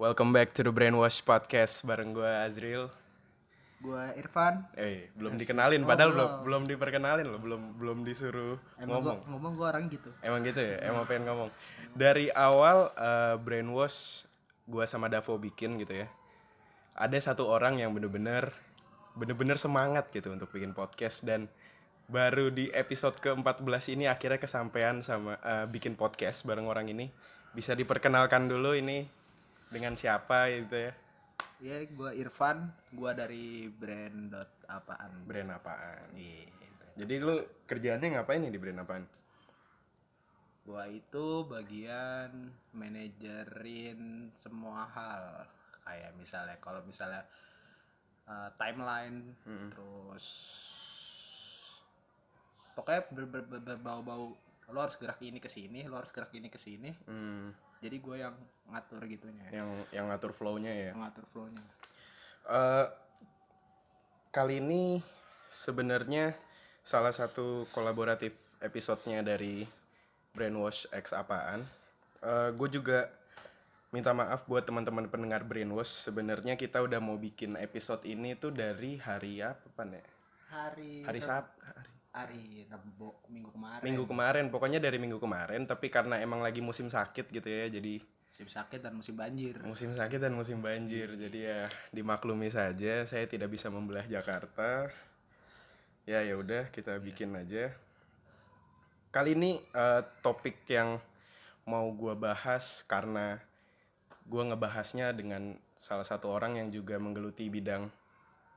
Welcome back to the Brainwash Podcast bareng gue Azril. Gua Irfan. Eh, belum dikenalin, Oh, padahal belum belum. belum diperkenalin loh, belum belum disuruh Emang ngomong. gua ngomong gua orang gitu. Emang gitu ya, emang pengen ngomong. Dari awal eh, Brainwash gue sama Davo bikin gitu ya. Ada satu orang yang bener-bener bener-bener semangat gitu untuk bikin podcast dan baru di episode ke-14 ini akhirnya kesampaian sama eh, bikin podcast bareng orang ini. Bisa diperkenalkan dulu ini dengan siapa gitu ya. Ya, gua Irfan, gua dari brand dot apaan. Brand apaan? Jadi lu kerjaannya ngapain nih di brand apaan? Gua itu bagian manajerin semua hal. Kayak misalnya kalau misalnya uh, timeline terus pokoknya ber- ber- ber- berbau-bau lo harus gerak ini ke sini, lo harus gerak ini ke sini. Hmm, Jadi gue yang ngatur gitunya, yang yang ngatur flow-nya ya. yang ngatur flow-nya. Eh, kali ini sebenarnya salah satu kolaboratif episodenya dari Brainwash X apaan. gue juga minta maaf buat teman-teman pendengar Brainwash. Sebenarnya kita udah mau bikin episode ini tuh dari hari apa Pan, ya? Hari Hari Sabtu. Hari hari Rabu minggu kemarin. minggu kemarin pokoknya dari minggu kemarin tapi karena emang lagi musim sakit gitu ya jadi musim sakit dan musim banjir. musim sakit dan musim banjir. Jadi ya dimaklumi saja saya tidak bisa membelah Jakarta. Ya ya udah kita bikin aja. Kali ini eh, topik yang mau gua bahas karena gua ngebahasnya dengan salah satu orang yang juga menggeluti bidang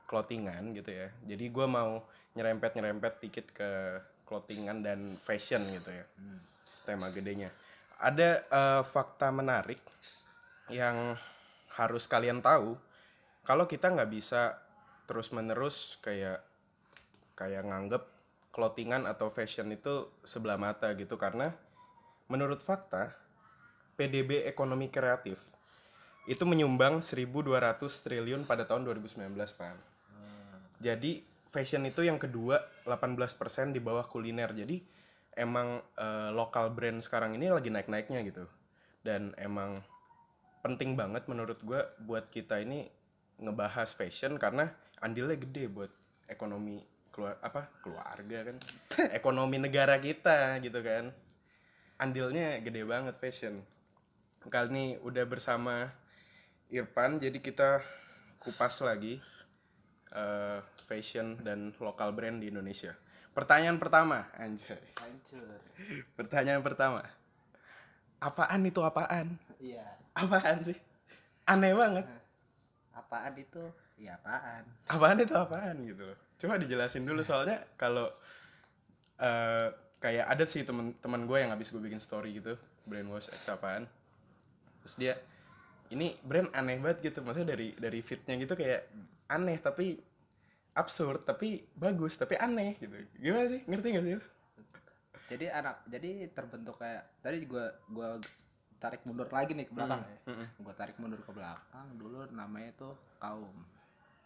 clothingan gitu ya. Jadi gua mau nyerempet nyerempet dikit ke clothingan dan fashion gitu ya. Tema gedenya ada eh, fakta menarik yang harus kalian tahu kalau kita nggak bisa terus menerus kayak kayak nganggep clothingan atau fashion itu sebelah mata gitu karena menurut fakta PDB ekonomi kreatif itu menyumbang 1.200 triliun pada tahun 2019 Pan. Jadi fashion itu yang kedua 18% di bawah kuliner. Jadi emang eh, lokal brand sekarang ini lagi naik-naiknya gitu. Dan emang penting banget menurut gua buat kita ini ngebahas fashion karena andilnya gede buat ekonomi keluar apa keluarga kan? Ekonomi negara kita gitu kan. Andilnya gede banget fashion. Kali ini udah bersama Irfan jadi kita kupas lagi eh, fashion dan lokal brand di Indonesia pertanyaan pertama anjay. Hancur. pertanyaan pertama. Apaan itu apaan? Iya. apaan sih? Aneh banget. Apaan itu? Ya apaan? apaan itu apaan gitu coba dijelasin dulu soalnya kalau eh kayak ada sih temen-temen gue yang habis gue bikin story gitu brainwash X apaan. Terus dia ini brand aneh banget gitu maksudnya dari dari fitnya gitu kayak aneh tapi absurd tapi bagus tapi aneh gitu gimana sih ngerti gak sih? Jadi anak jadi terbentuk kayak tadi gua gua tarik mundur lagi nih ke belakang ya. Gua tarik mundur ke belakang dulu namanya tuh kaum.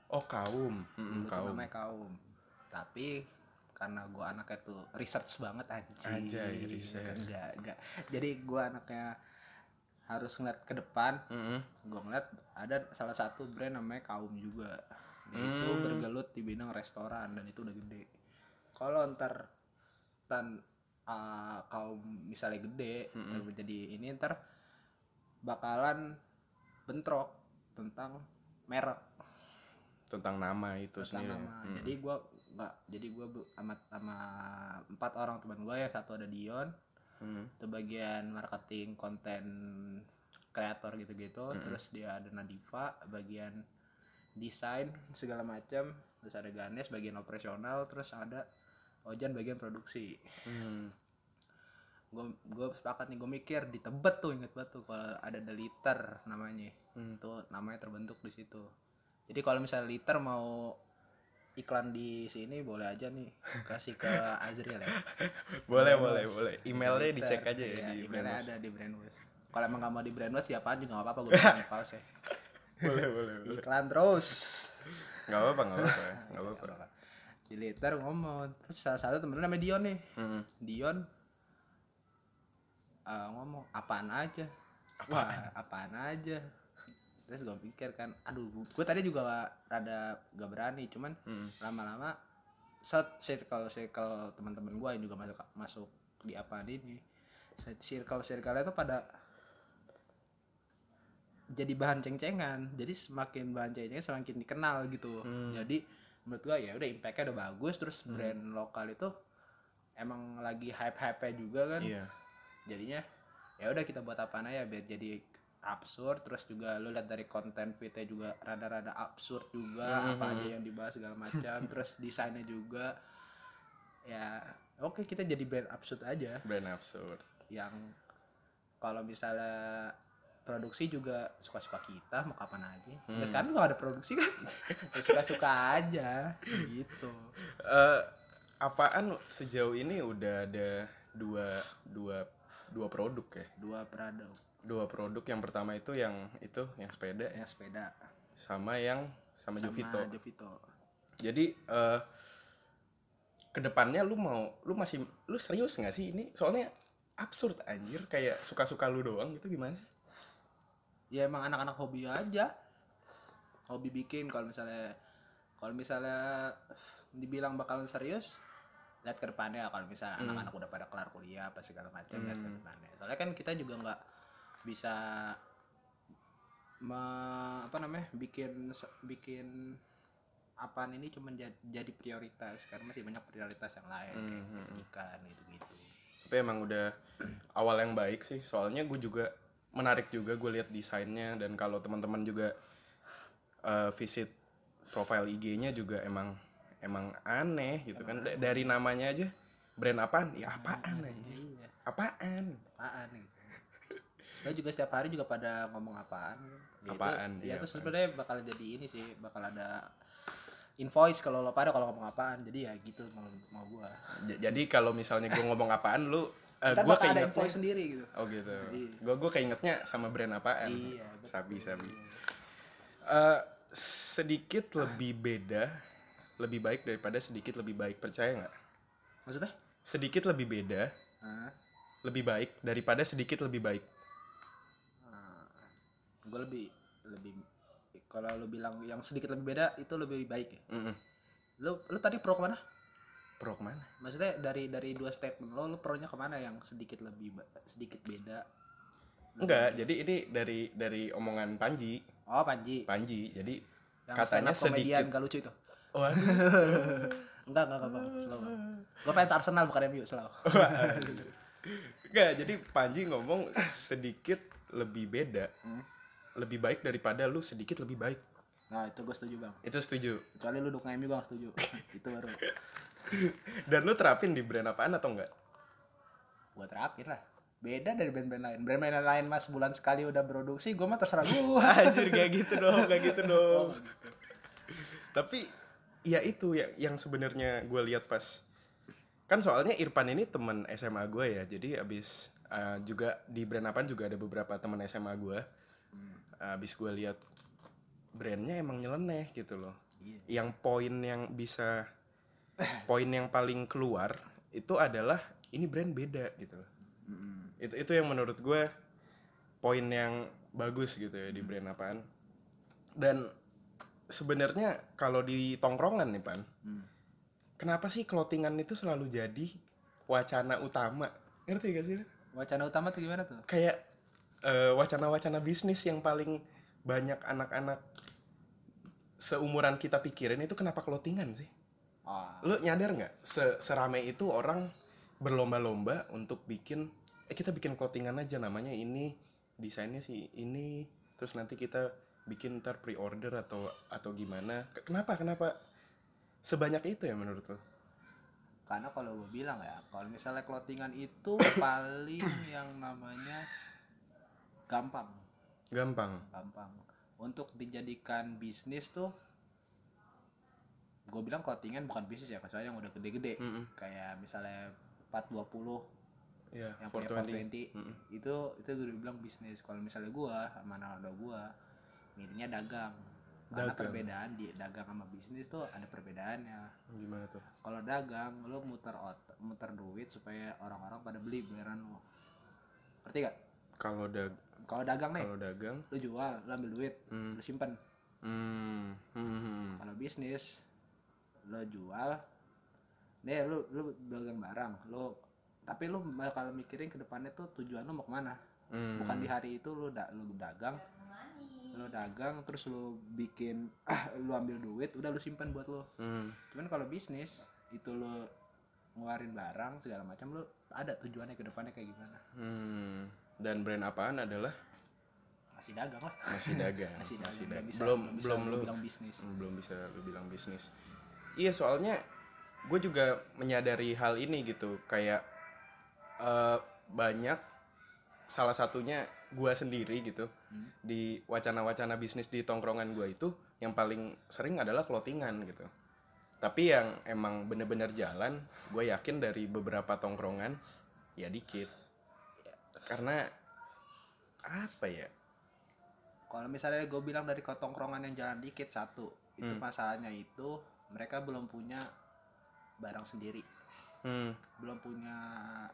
oh kaum Mm-mm, Dulu kaum namanya kaum. Tapi karena gua anaknya tuh research banget anjing. Anjay, research. Enggak, enggak. Jadi gua anaknya harus ngeliat ke depan, Mm-mm. gue ngeliat ada salah satu brand namanya kaum juga Dia itu Hmm. bergelut di bidang restoran dan itu udah gede kalau ntar tan uh, kaum misalnya gede Hmm. jadi ini ntar bakalan bentrok tentang merek tentang nama itu tentang sendiri nama Mm. jadi gua nggak jadi gua be- sama sama empat orang teman gua ya satu ada Dion Mm. itu bagian marketing konten kreator gitu-gitu terus dia ada Nadifa bagian desain segala macam. Terus ada Ganes bagian operasional terus ada Ojan bagian produksi. Mm. gue gue sepakat nih gue mikir di Tebet tuh inget banget tuh kalau ada The Liter namanya. Tuh namanya terbentuk di situ. Jadi kalau misalnya Liter mau iklan di sini boleh aja nih kasih ke Azril ya. Boleh boleh boleh. Emailnya Liter. dicek aja ya Iya, di emailnya Brainwash. ada di Brainwash kalau emang gak mau di Brainwash ya apaan juga gak apa-apa gue bikin pause ya boleh boleh boleh. Iklan terus. Nggak apa-apa nggak apa-apa nggak apa-apa. Di Liter ngomong. Terus salah satu temen namanya Dion nih. Mm. Dion eh, ngomong apaan aja? Wah, apaan aja? Terus gue pikir kan aduh gue tadi juga rada gak berani cuman Hmm. lama-lama set circle circle teman-teman gue yang juga masuk masuk di apa ini circle circle itu pada jadi bahan ceng-cengan jadi semakin bahan ceng-cengan semakin dikenal gitu Hmm. jadi menurut gue ya udah impactnya udah bagus terus brand lokal itu emang lagi hype hype juga kan Iya. jadinya ya udah kita buat apa ya biar jadi absurd terus juga lu lihat dari konten fitnya juga rada-rada absurd juga Mhm. apa aja yang dibahas segala macam terus desainnya juga ya oke kita jadi brand absurd aja Brand absurd. yang kalau misalnya produksi juga suka-suka kita mau kapan aja. Hmm. terus kan kalau ada produksi kan? Ya suka-suka aja gitu. Eh, apaan sejauh ini udah ada dua dua dua produk ya? Dua produk. Dua produk. Yang pertama itu yang itu yang sepeda ya? Sepeda. Sama yang sama, sama Jovito. Jovito. jadi eh ke depannya lu mau lu masih lu serius nggak sih ini? Soalnya absurd anjir. Kayak suka-suka lu doang gitu gimana sih ya emang anak-anak hobi aja. Hobi bikin kalau misalnya kalau misalnya dibilang bakalan serius lihat ke depannya kalau misalnya Hmm. anak-anak udah pada kelar kuliah apa segala macam lihat ke depannya. Soalnya kan kita juga nggak bisa me- apa namanya bikin bikin apaan ini cuma jadi, prioritas karena masih banyak prioritas yang lain kayak Hmm, ikan gitu gitu tapi emang udah awal yang baik sih soalnya gue juga menarik juga gue lihat desainnya dan kalau teman-teman juga eh, visit profile IG-nya juga emang emang aneh gitu kan. Da- dari namanya aja brand apaan? Ya apaan anjir iya. Apaan? Apaan gitu. Lo juga setiap hari juga pada ngomong apaan. Ya itu- Apaan, ya itu sebenarnya bakal jadi ini sih bakal ada invoice kalau lo pada kalau ngomong apaan. Jadi ya gitu mau mau gua. J- jadi kalau misalnya gue ngomong apaan lu Ntar gue bakal ada invoice sendiri gitu. Oh gitu. Gue gue keingetnya sama brand apaan Iya, betul. sabi sabi. Eh, sedikit lebih beda lebih baik daripada sedikit lebih baik percaya nggak? Maksudnya? Sedikit lebih beda ah lebih baik daripada sedikit lebih baik. Gue lebih lebih kalau lo bilang yang sedikit lebih beda itu lebih baik ya? Mm-mm. lo lo tadi pro ke mana pro ke mana? Maksudnya dari dari dua statement lo lo pro nya ke mana yang sedikit lebih sedikit beda? Enggak jadi ini dari dari omongan Panji. Oh Panji. Panji jadi yang katanya sedikit gak lucu itu? Waduh. enggak enggak enggak slow gue fans Arsenal bukan MU slow enggak jadi Panji ngomong sedikit lebih beda. Lebih baik daripada lu sedikit lebih baik. Nah itu gue setuju bang. Itu setuju. Kecuali lu dukung MU gue gak setuju. Itu baru dan lu terapin di brand apaan atau enggak gue terapin lah beda dari band-band lain band-band lain mas bulan sekali udah produksi gue mah terserah gue Anjir kayak gitu dong, kayak gitu dong. Tapi ya itu ya yang sebenarnya gue lihat pas kan soalnya Irfan ini teman SMA gue ya. Jadi abis uh, juga di brand apaan juga ada beberapa teman SMA gue. abis gue lihat brandnya emang nyeleneh gitu loh. Iya. Yang poin yang bisa poin yang paling keluar itu adalah ini brand beda gitu loh. Itu itu yang menurut gue poin yang bagus gitu ya di brand apaan. Dan sebenarnya kalau di tongkrongan nih pan, kenapa sih clothingan itu selalu jadi wacana utama? Ngerti gak sih? wacana utama tuh gimana tuh Kayak eh, wacana-wacana bisnis yang paling banyak anak-anak seumuran kita pikirin itu kenapa clothingan sih? Lu nyadar nggak se serame itu orang berlomba-lomba untuk bikin eh kita bikin clothingan aja namanya ini desainnya sih ini terus nanti kita bikin ntar pre-order atau atau gimana. Ke- kenapa kenapa sebanyak itu ya menurut lo karena kalau gue bilang ya kalau misalnya clothingan itu paling yang namanya gampang. Gampang. Gampang. Untuk dijadikan bisnis tuh gue bilang clothingan bukan bisnis ya kecuali yang udah gede-gede. Mm-mm. kayak misalnya 420 ya yang punya 420 Mm-mm. itu itu gue bilang bisnis. Kalau misalnya gua sama anak gua milihnya dagang. Karena Dagang. perbedaan di dagang sama bisnis tuh ada perbedaannya. Gimana tuh? Kalau dagang lo muter ot muter duit supaya orang-orang pada beli bayaran lo ngerti gak kalau dag kalau dagang nih kalau dagang? lu jual lu ambil duit lu simpen. Hmm, hmm, hmm. kalau bisnis lo jual deh lu lu dagang barang lu tapi lu bakal mikirin ke depannya tuh tujuan lu mau ke mana. Hmm. bukan di hari itu lu da lu dagang lu dagang terus lu bikin lu ambil duit udah lu simpan buat lu. Hmm. cuman kalau bisnis itu lu ngeluarin barang segala macam lu ada tujuannya ke depannya kayak gimana. Hmm. dan brand apaan adalah? Masih dagang lah. Masih dagang. Masih dagang masih dagang. bisa- belum bisa belum lu lu bilang bisnis. Hmm, belum bisa lu bilang bisnis iya soalnya gue juga menyadari hal ini gitu. Kayak eh, banyak salah satunya gue sendiri gitu. Hmm. di wacana-wacana bisnis di tongkrongan gue itu yang paling sering adalah clothingan gitu. Tapi yang emang bener-bener jalan gue yakin dari beberapa tongkrongan ya dikit. Karena apa ya? Kalau misalnya gue bilang dari kotongkrongan yang jalan dikit satu itu Hmm. masalahnya itu mereka belum punya barang sendiri. Hmm, belum punya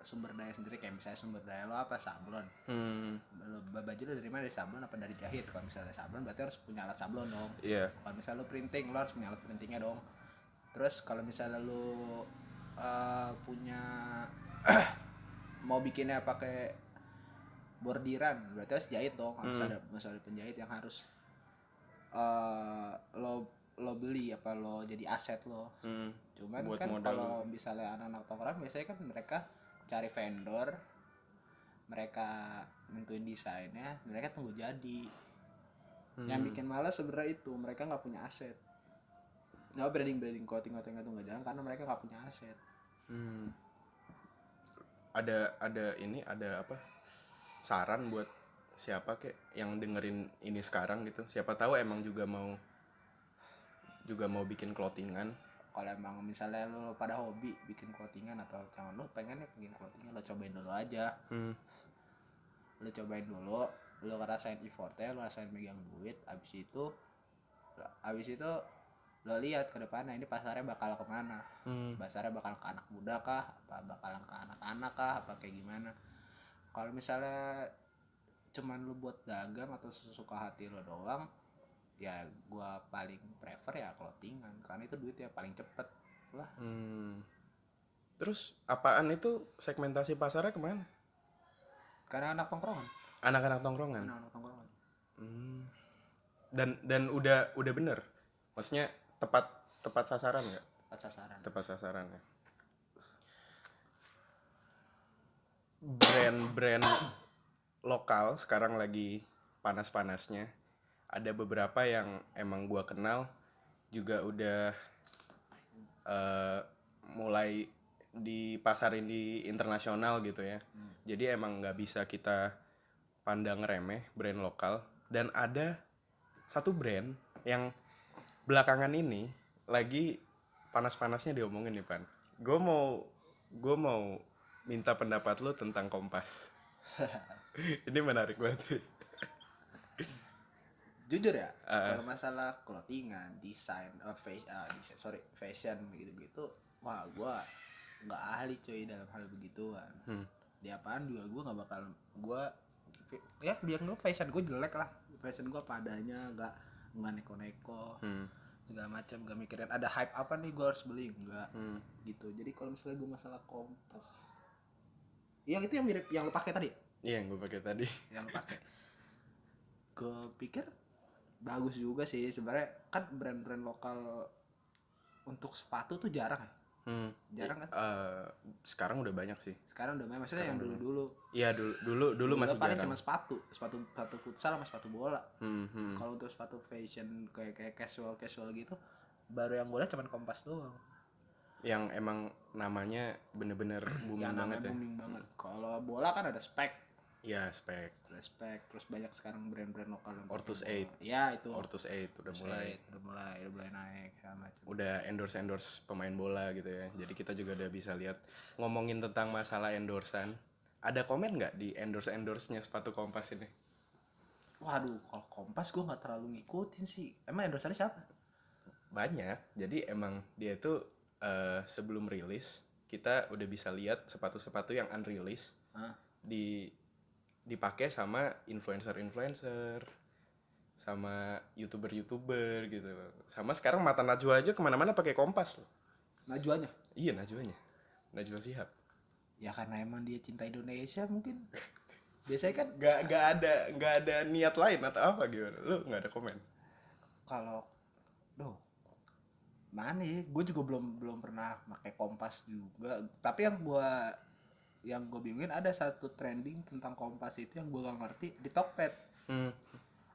sumber daya sendiri kayak misalnya sumber daya lo apa? Sablon. Hmm, lo baju lo dari mana dari sablon apa dari jahit? Kalau misalnya sablon berarti harus punya alat sablon dong. Iya. Kalau misalnya lo printing lo harus punya alat printingnya dong. Terus kalau misalnya lo eh, punya mau bikinnya pakai bordiran berarti harus jahit dong. Harus Hmm. ada harus ada penjahit yang harus eh lo lo beli apa lo jadi aset lo hmm, cuman Buat kan modal kalau misalnya anak-anak tongkrongan biasanya kan mereka cari vendor mereka nentuin desainnya mereka tunggu jadi yang hmm. bikin malas sebenarnya itu mereka nggak punya aset nggak branding branding clothing clothing itu nggak jalan karena mereka nggak punya aset Hmm. Ada ada ini ada apa? Saran buat siapa kek yang dengerin ini sekarang gitu. Siapa tahu emang juga mau juga mau bikin clothingan. kalau emang misalnya lo pada hobi bikin clothingan atau jangan lo pengennya bikin clothingan lo cobain dulu aja Hmm. lo cobain dulu lo ngerasain effortnya lo rasain megang duit abis itu abis itu lo lihat ke depannya ini pasarnya bakal ke mana Hmm. pasarnya bakal ke anak muda kah apa bakalan ke anak-anak kah apa kayak gimana kalau misalnya cuman lo buat dagang atau sesuka hati lo doang ya gua paling prefer ya clothingan karena itu duit yang paling cepet lah Hmm. Terus apaan itu segmentasi pasarnya ke mana? karena anak tongkrongan Anak-anak tongkrongan. anak-anak tongkrongan Hmm. Dan dan udah udah bener. Maksudnya tepat tepat sasaran nggak? tepat sasaran tepat sasaran ya brand-brand lokal sekarang lagi panas-panasnya ada beberapa yang emang gua kenal juga udah eh, mulai dipasarin di internasional gitu ya. Jadi emang nggak bisa kita pandang remeh brand lokal. Dan ada satu brand yang belakangan ini lagi panas-panasnya diomongin nih pan. Gue mau gue mau minta pendapat lu tentang kompas. Ini menarik banget. sih. Jujur ya Ah. kalau masalah clothingan desain uh, fashion, desain sorry fashion gitu gitu wah gua nggak ahli cuy dalam hal begituan Hmm. di apaan juga gua nggak bakal gua ya biar gue fashion gue jelek lah fashion gua padanya nggak nggak neko-neko Hmm. segala macam gak mikirin ada hype apa nih gue harus beli enggak Hmm. gitu jadi kalau misalnya gue masalah kompas yang itu yang mirip yang lo pakai tadi iya yang gue pakai tadi yang pakai gue pikir bagus juga sih. Sebenarnya kan brand-brand lokal untuk sepatu tuh jarang ya? Hmm. jarang kan? Eh, sekarang udah banyak sih. Sekarang udah maksudnya yang Sekarang dulu udah dulu iya dulu dulu dulu masih paling jarang. cuma sepatu. Sepatu sepatu futsal sama sepatu bola. Hmm, hmm. kalau untuk sepatu fashion kayak kayak casual casual gitu baru yang lihat cuma kompas doang. Yang emang namanya bener-bener booming yang banget namanya ya? booming banget. Kalau bola kan ada spek Iya spek spek terus banyak sekarang brand-brand lokal yang Ortus pakai bola. 8. ya itu Ortus 8 udah Ortus mulai 8, udah mulai udah mulai naik segala macam udah endorse endorse pemain bola gitu ya jadi kita juga udah bisa lihat ngomongin tentang masalah endorsan ada komen nggak di endorse endorse nya sepatu kompas ini Waduh, kalau Kompas gue nggak terlalu ngikutin sih. Emang endorsannya siapa? banyak jadi emang dia itu eh, sebelum rilis kita udah bisa lihat sepatu-sepatu yang unrilis Hah? di dipakai sama influencer-influencer sama youtuber-youtuber gitu sama sekarang mata Najwa aja ke mana-mana pakai kompas loh Najuanya. iya Najwanya Najwa Sihab Ya karena emang dia cinta Indonesia mungkin. Biasanya kan nggak nggak ada nggak ada niat lain atau apa gimana lu nggak ada komen kalau Duh. Mana ya? Gue juga belum belum pernah pakai kompas juga. Tapi yang gua yang gue bingungin ada satu trending tentang kompas itu yang gue gak ngerti di Tokped hmm.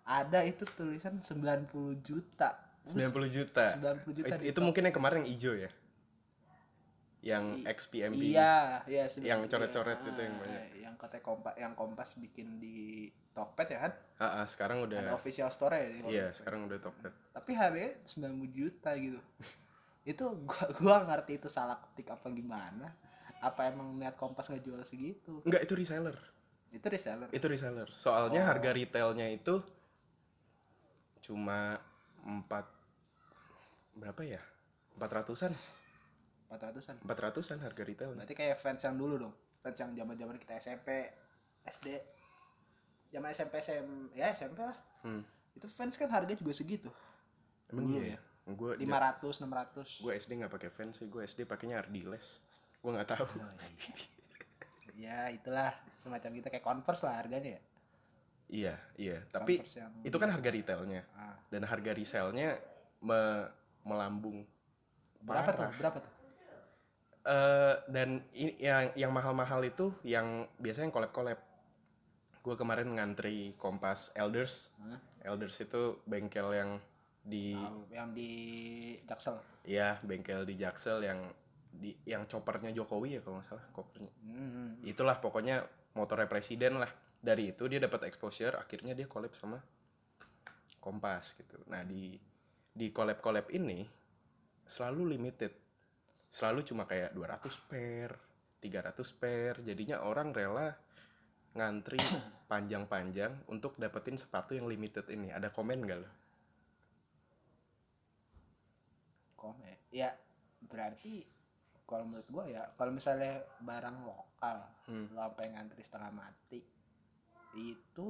ada itu tulisan 90 juta 90 juta 90 juta It- itu mungkin yang kemarin yang hijau ya yang XPMB Iya, iya Yang coret-coret Iya, itu yang banyak. Yang katanya kompas, yang kompas bikin di Tokped ya kan? Ah, ah, sekarang Ada udah official store ya. iya sekarang udah Tokped Tapi harganya 90 juta gitu. itu gua gua ngerti itu salah ketik apa gimana. Apa emang niat kompas nggak jual segitu? enggak itu reseller Itu reseller. itu reseller soalnya Oh. harga retailnya itu cuma empat berapa ya empat ratusan 400-an. empat ratusan harga retailnya Berarti kayak fans yang dulu dong. Fans yang zaman-zaman kita SMP, SD. Zaman SMP SM, ya SMP lah. hmm. Itu fans kan harga juga segitu. emang Dulu iya ya gue 500, 600. gue SD nggak pakai fans sih gue SD pakainya Ardiles gue nggak tahu. Oh, iya. ya itulah. Semacam gitu kayak converse lah harganya ya? Iya iya. Tapi yang itu kan harga retailnya. Ah. dan harga resellnya me- melambung. Berapa tuh? Parah. berapa tuh? Eh, dan yang yang mahal-mahal itu yang biasanya yang collab-collab. Gue kemarin ngantri kompas Elders. Hah? Elders itu bengkel yang di Tahu, yang di Jaksel. Ya bengkel di Jaksel yang di yang choppernya Jokowi ya kalau nggak salah kopernya hmm. itulah pokoknya motornya presiden lah. Dari itu dia dapat exposure akhirnya dia collab sama Kompas gitu. Nah di di collab collab ini selalu limited. Selalu cuma kayak 200 pair 300 pair. Jadinya orang rela ngantri panjang-panjang untuk dapetin sepatu yang limited ini. Ada komen gak lo? komen. Ya berarti kalau menurut gua ya kalau misalnya barang lokal Hmm. lo sampai ngantri setengah mati itu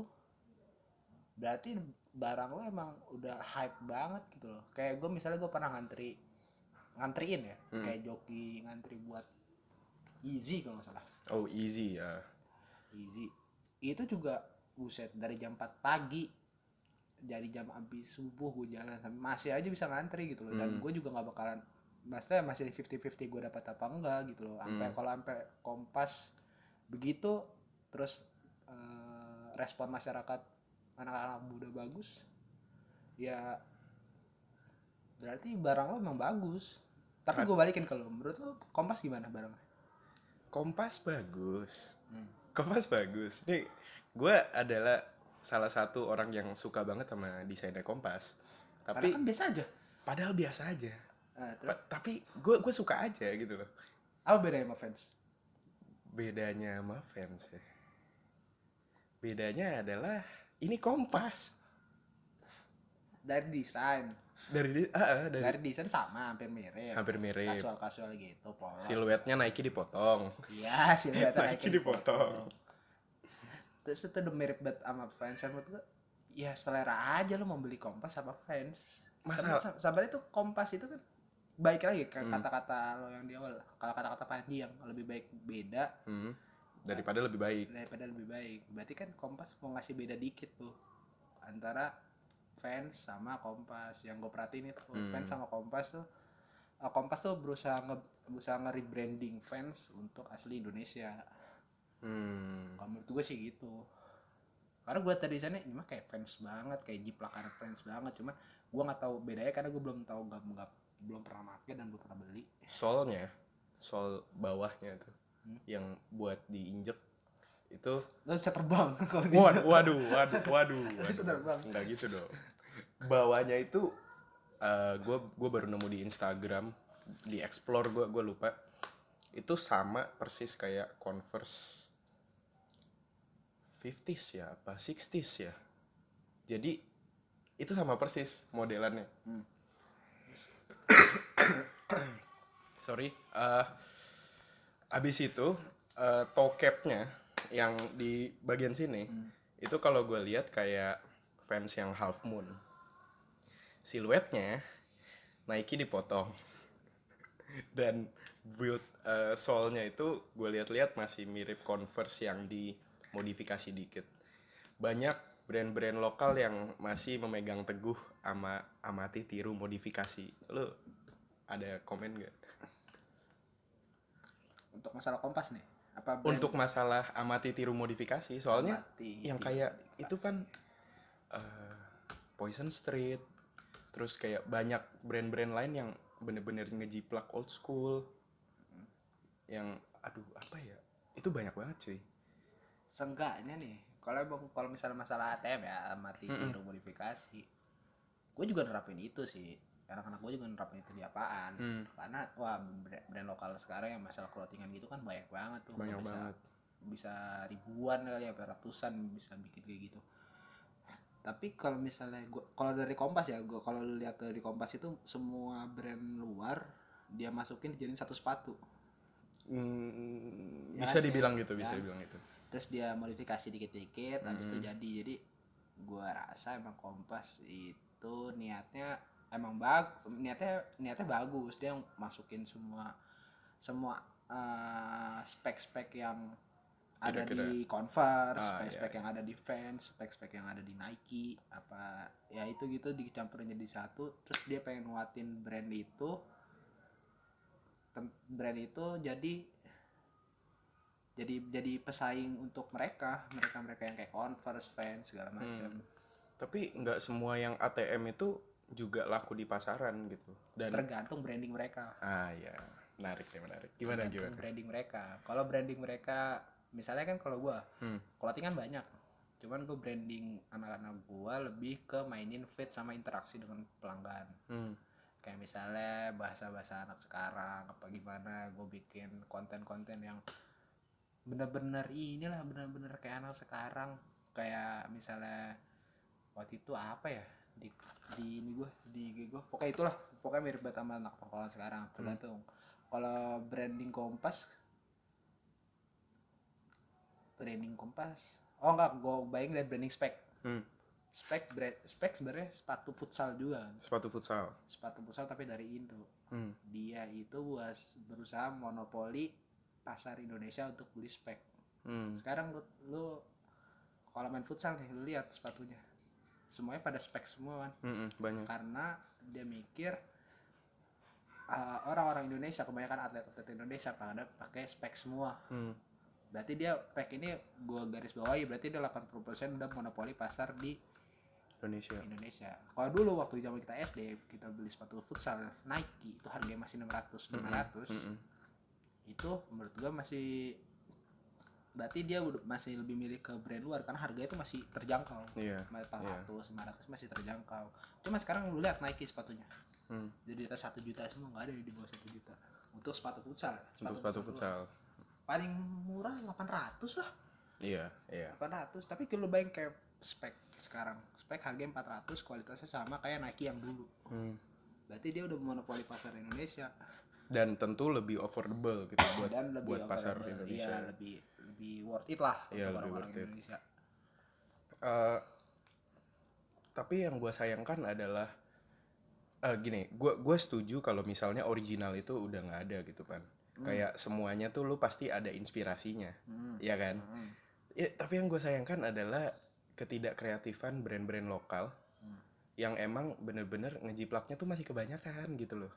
berarti barang lo emang udah hype banget gitu loh kayak gue misalnya gue pernah ngantri ngantriin ya Hmm. kayak joki ngantri buat easy kalau nggak salah oh easy ya easy itu juga buset dari jam 4 pagi dari jam habis subuh gue jalan sampai masih aja bisa ngantri gitu loh dan Hmm. gue juga nggak bakalan maksudnya masih 50-50 gue dapat apa enggak gitu loh sampai Hmm. kalau sampai kompas begitu terus eh, respon masyarakat anak-anak muda bagus ya berarti barang lo emang bagus tapi gue balikin kalau menurut lo kompas gimana barangnya Kompas bagus Hmm. Kompas bagus. Nih, gue adalah salah satu orang yang suka banget sama desainnya Kompas. Tapi Padahal kan biasa aja padahal biasa aja. Nah, terus tapi gue gue suka aja gitu loh. apa bedanya sama fans Bedanya sama fans ya. Bedanya adalah ini Kompas. dari desain Dari di- ah, dari, dari desain sama hampir mirip hampir mirip. kasual kasual gitu polos Siluetnya Nike dipotong. iya siluet Nike dipotong. terus itu udah mirip banget sama fans menurut gua ya selera aja lo mau beli kompas apa fans Masa- Sampai- sampai itu kompas itu kan baik lagi ke Hmm. kata-kata lo yang di awal kalau kata-kata Panji yang lebih baik beda Hmm. Daripada lebih baik. daripada lebih baik berarti kan kompas mau ngasih beda dikit tuh antara fans sama kompas yang gue perhatiin itu Hmm. fans sama kompas tuh uh, kompas tuh berusaha nge berusaha nge-rebranding fans untuk asli Indonesia Hmm. kalau menurut gue sih gitu karena gue tadi sana ini mah kayak fans banget kayak jiplakan fans banget cuman gue nggak tahu bedanya karena gue belum tahu nggak nggak belum pernah pakai dan belum pernah beli Solnya, sol bawahnya tuh Hmm. yang buat diinjek itu lo bisa terbang kalau Waduh, waduh, waduh, waduh, Bisa terbang. Enggak gitu dong. Bawahnya itu gue gue baru nemu di Instagram, di explore gue gue lupa. Itu sama persis kayak Converse 50s ya apa 60s ya. Jadi itu sama persis modelannya. Hmm. Sorry. eh abis itu toe capnya yang di bagian sini Hmm. itu kalau gue lihat kayak fans yang half moon siluetnya Nike dipotong dan build uh, sole-nya itu gue lihat-lihat masih mirip Converse yang dimodifikasi dikit banyak brand-brand lokal yang masih memegang teguh ama amati tiru modifikasi. Lu ada komen gak Untuk masalah kompas nih. Apa brand untuk masalah amati tiru modifikasi soalnya Amati yang kayak itu kan eh, Poison Street terus kayak banyak brand-brand lain yang bener-bener ngejiplak old school. Yang aduh apa ya? Itu banyak banget cuy. Seenggaknya nih kalau emang kalau misalnya masalah ATM ya mati tiru modifikasi. Gue juga nerapin itu sih. Anak-anak gue juga nerapin itu di apaan. Hmm. karena wah brand, brand lokal sekarang yang masalah clothingan gitu kan banyak banget tuh. Banyak bisa, banget. bisa ribuan kali ya ratusan bisa bikin kayak gitu. Tapi kalau misalnya gua kalau dari Kompas ya gua kalau lihat dari Kompas itu semua brand luar dia masukin dijadiin satu sepatu. Hmm, Ya bisa sih, dibilang gitu bisa ya. dibilang gitu terus dia modifikasi dikit-dikit habis itu jadi. Jadi gua rasa emang kompas itu niatnya emang bag niatnya niatnya bagus. Dia masukin semua semua eh, spek-spek yang ada Kira-kira. di Converse, Ah, spek-spek iya, yang ada di Vans, spek-spek yang ada di Nike, apa ya itu gitu dicampurin jadi satu, terus dia pengen nguatin brand itu, brand itu jadi jadi jadi pesaing untuk mereka mereka mereka yang kayak Converse fans segala macam tapi nggak semua yang ATM itu juga laku di pasaran gitu. Dan tergantung branding mereka. Ah ya menarik nih menarik. Gimana tergantung gimana? branding mereka. Kalau branding mereka misalnya kan kalau gua Hmm. clothingan banyak. Cuman gue branding anak-anak gua lebih ke mainin fit sama interaksi dengan pelanggan. Hmm. kayak misalnya bahasa-bahasa anak sekarang apa gimana gue bikin konten-konten yang bener-bener inilah bener-bener kayak anak sekarang. Kayak misalnya waktu itu apa ya di di ini gue di IG gue pokoknya itulah pokoknya mirip banget sama anak pokoknya sekarang tergantung. Kalau branding kompas branding kompas oh enggak gue bayangin dari branding spek. Hmm. spek brand spek sebenarnya sepatu futsal juga. Sepatu futsal. Sepatu futsal tapi dari Indo. Hmm. Dia itu buas berusaha monopoli pasar Indonesia untuk beli spek. Hmm. Sekarang lu, lu kalau main futsal nih lu lihat sepatunya. Semuanya pada spek semua kan. Mm-mm, banyak Karena dia mikir uh, orang-orang Indonesia kebanyakan atlet-atlet Indonesia pada pakai spek semua. Hmm. Berarti dia spek ini gua garis bawahi berarti dia 80% udah monopoli pasar di Indonesia Indonesia. Kalau dulu waktu zaman kita SD kita beli sepatu futsal Nike itu harganya masih 600 500. Mm-mm. Itu menurut gua masih berarti dia masih lebih milih ke brand luar karena harganya itu masih terjangkau. Iya, 400, 500 masih terjangkau. Cuma sekarang lu lihat Nike sepatunya. Hmm. Jadi di atas 1 juta semua nggak ada yang di bawah 1 juta. Untuk sepatu futsal. untuk sepatu futsal Paling murah 800 lah. iya iya 800 tapi kalau bayang kayak spek sekarang spek harganya 400 kualitasnya sama kayak Nike yang dulu Hmm. berarti dia udah monopoli pasar Indonesia dan tentu lebih affordable gitu buat dan lebih buat pasar affordable. Indonesia. Iya, lebih lebih worth it lah Iya, untuk lebih orang-orang it. Indonesia. Eh, tapi yang gue sayangkan adalah eh gini gue gue setuju kalau misalnya original itu udah nggak ada gitu kan kayak semuanya tuh lu pasti ada inspirasinya ya kan? Hmm. ya, tapi yang gue sayangkan adalah ketidakkreatifan brand-brand lokal yang emang bener-bener ngejiplaknya tuh masih kebanyakan gitu loh.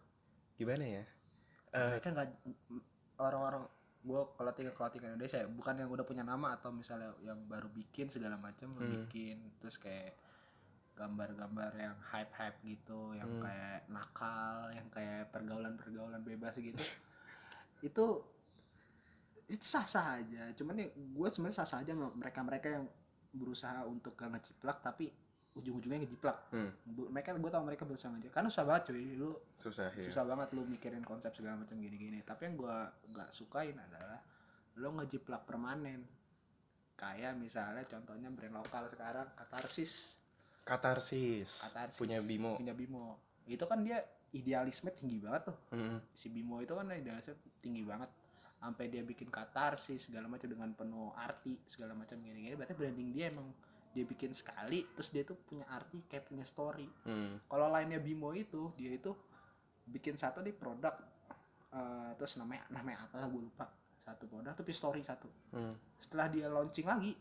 Gimana ya Eh, mereka nggak orang-orang gua kalau tinggal kalau tinggal Indonesia ya, bukan yang udah punya nama atau misalnya yang baru bikin segala macam Hmm. bikin terus kayak gambar-gambar yang hype-hype gitu yang Hmm. kayak nakal yang kayak pergaulan-pergaulan bebas gitu itu itu sah-sah aja cuman ya gue sebenarnya sah-sah aja mereka-mereka yang berusaha untuk gak ngejiplak tapi ujung-ujungnya ngejiplak. Hmm, mereka gue tau mereka berusaha ngejiplak karena susah banget cuy. Lu susah ya susah banget lu mikirin konsep segala macam gini-gini. Tapi yang gua nggak sukain adalah lu ngejiplak permanen. Kayak misalnya contohnya brand lokal sekarang katarsis. Katarsis, katarsis. Punya Bimo. Punya bimo. Itu kan dia idealisme tinggi banget tuh. Hmm, si bimo itu kan idealisme tinggi banget. Sampai dia bikin katarsis segala macam dengan penuh arti segala macam gini-gini. Berarti branding dia emang dia bikin sekali terus dia tuh punya arti kayak punya story Hmm. kalau lainnya Bimo itu dia itu bikin satu nih produk eh, terus namanya namanya apa lah gue lupa satu produk tapi story satu Hmm. setelah dia launching lagi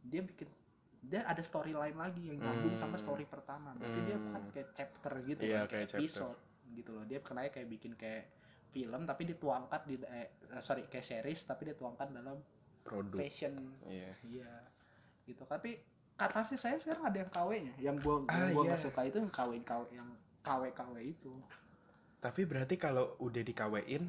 dia bikin dia ada story lain lagi yang nyambung sama story pertama berarti dia bukan kayak chapter gitu Iya, kan, kayak chapter. episode gitu loh dia kenanya kayak bikin kayak film tapi dituangkan di eh, eh, sorry kayak series tapi dituangkan dalam Produk. fashion Iya. iya gitu tapi kata sih saya sekarang ada yang KW-nya yang gua Ah, yang gua iya. nggak suka itu yang KW KW yang KW KW itu Tapi berarti kalau udah dikawein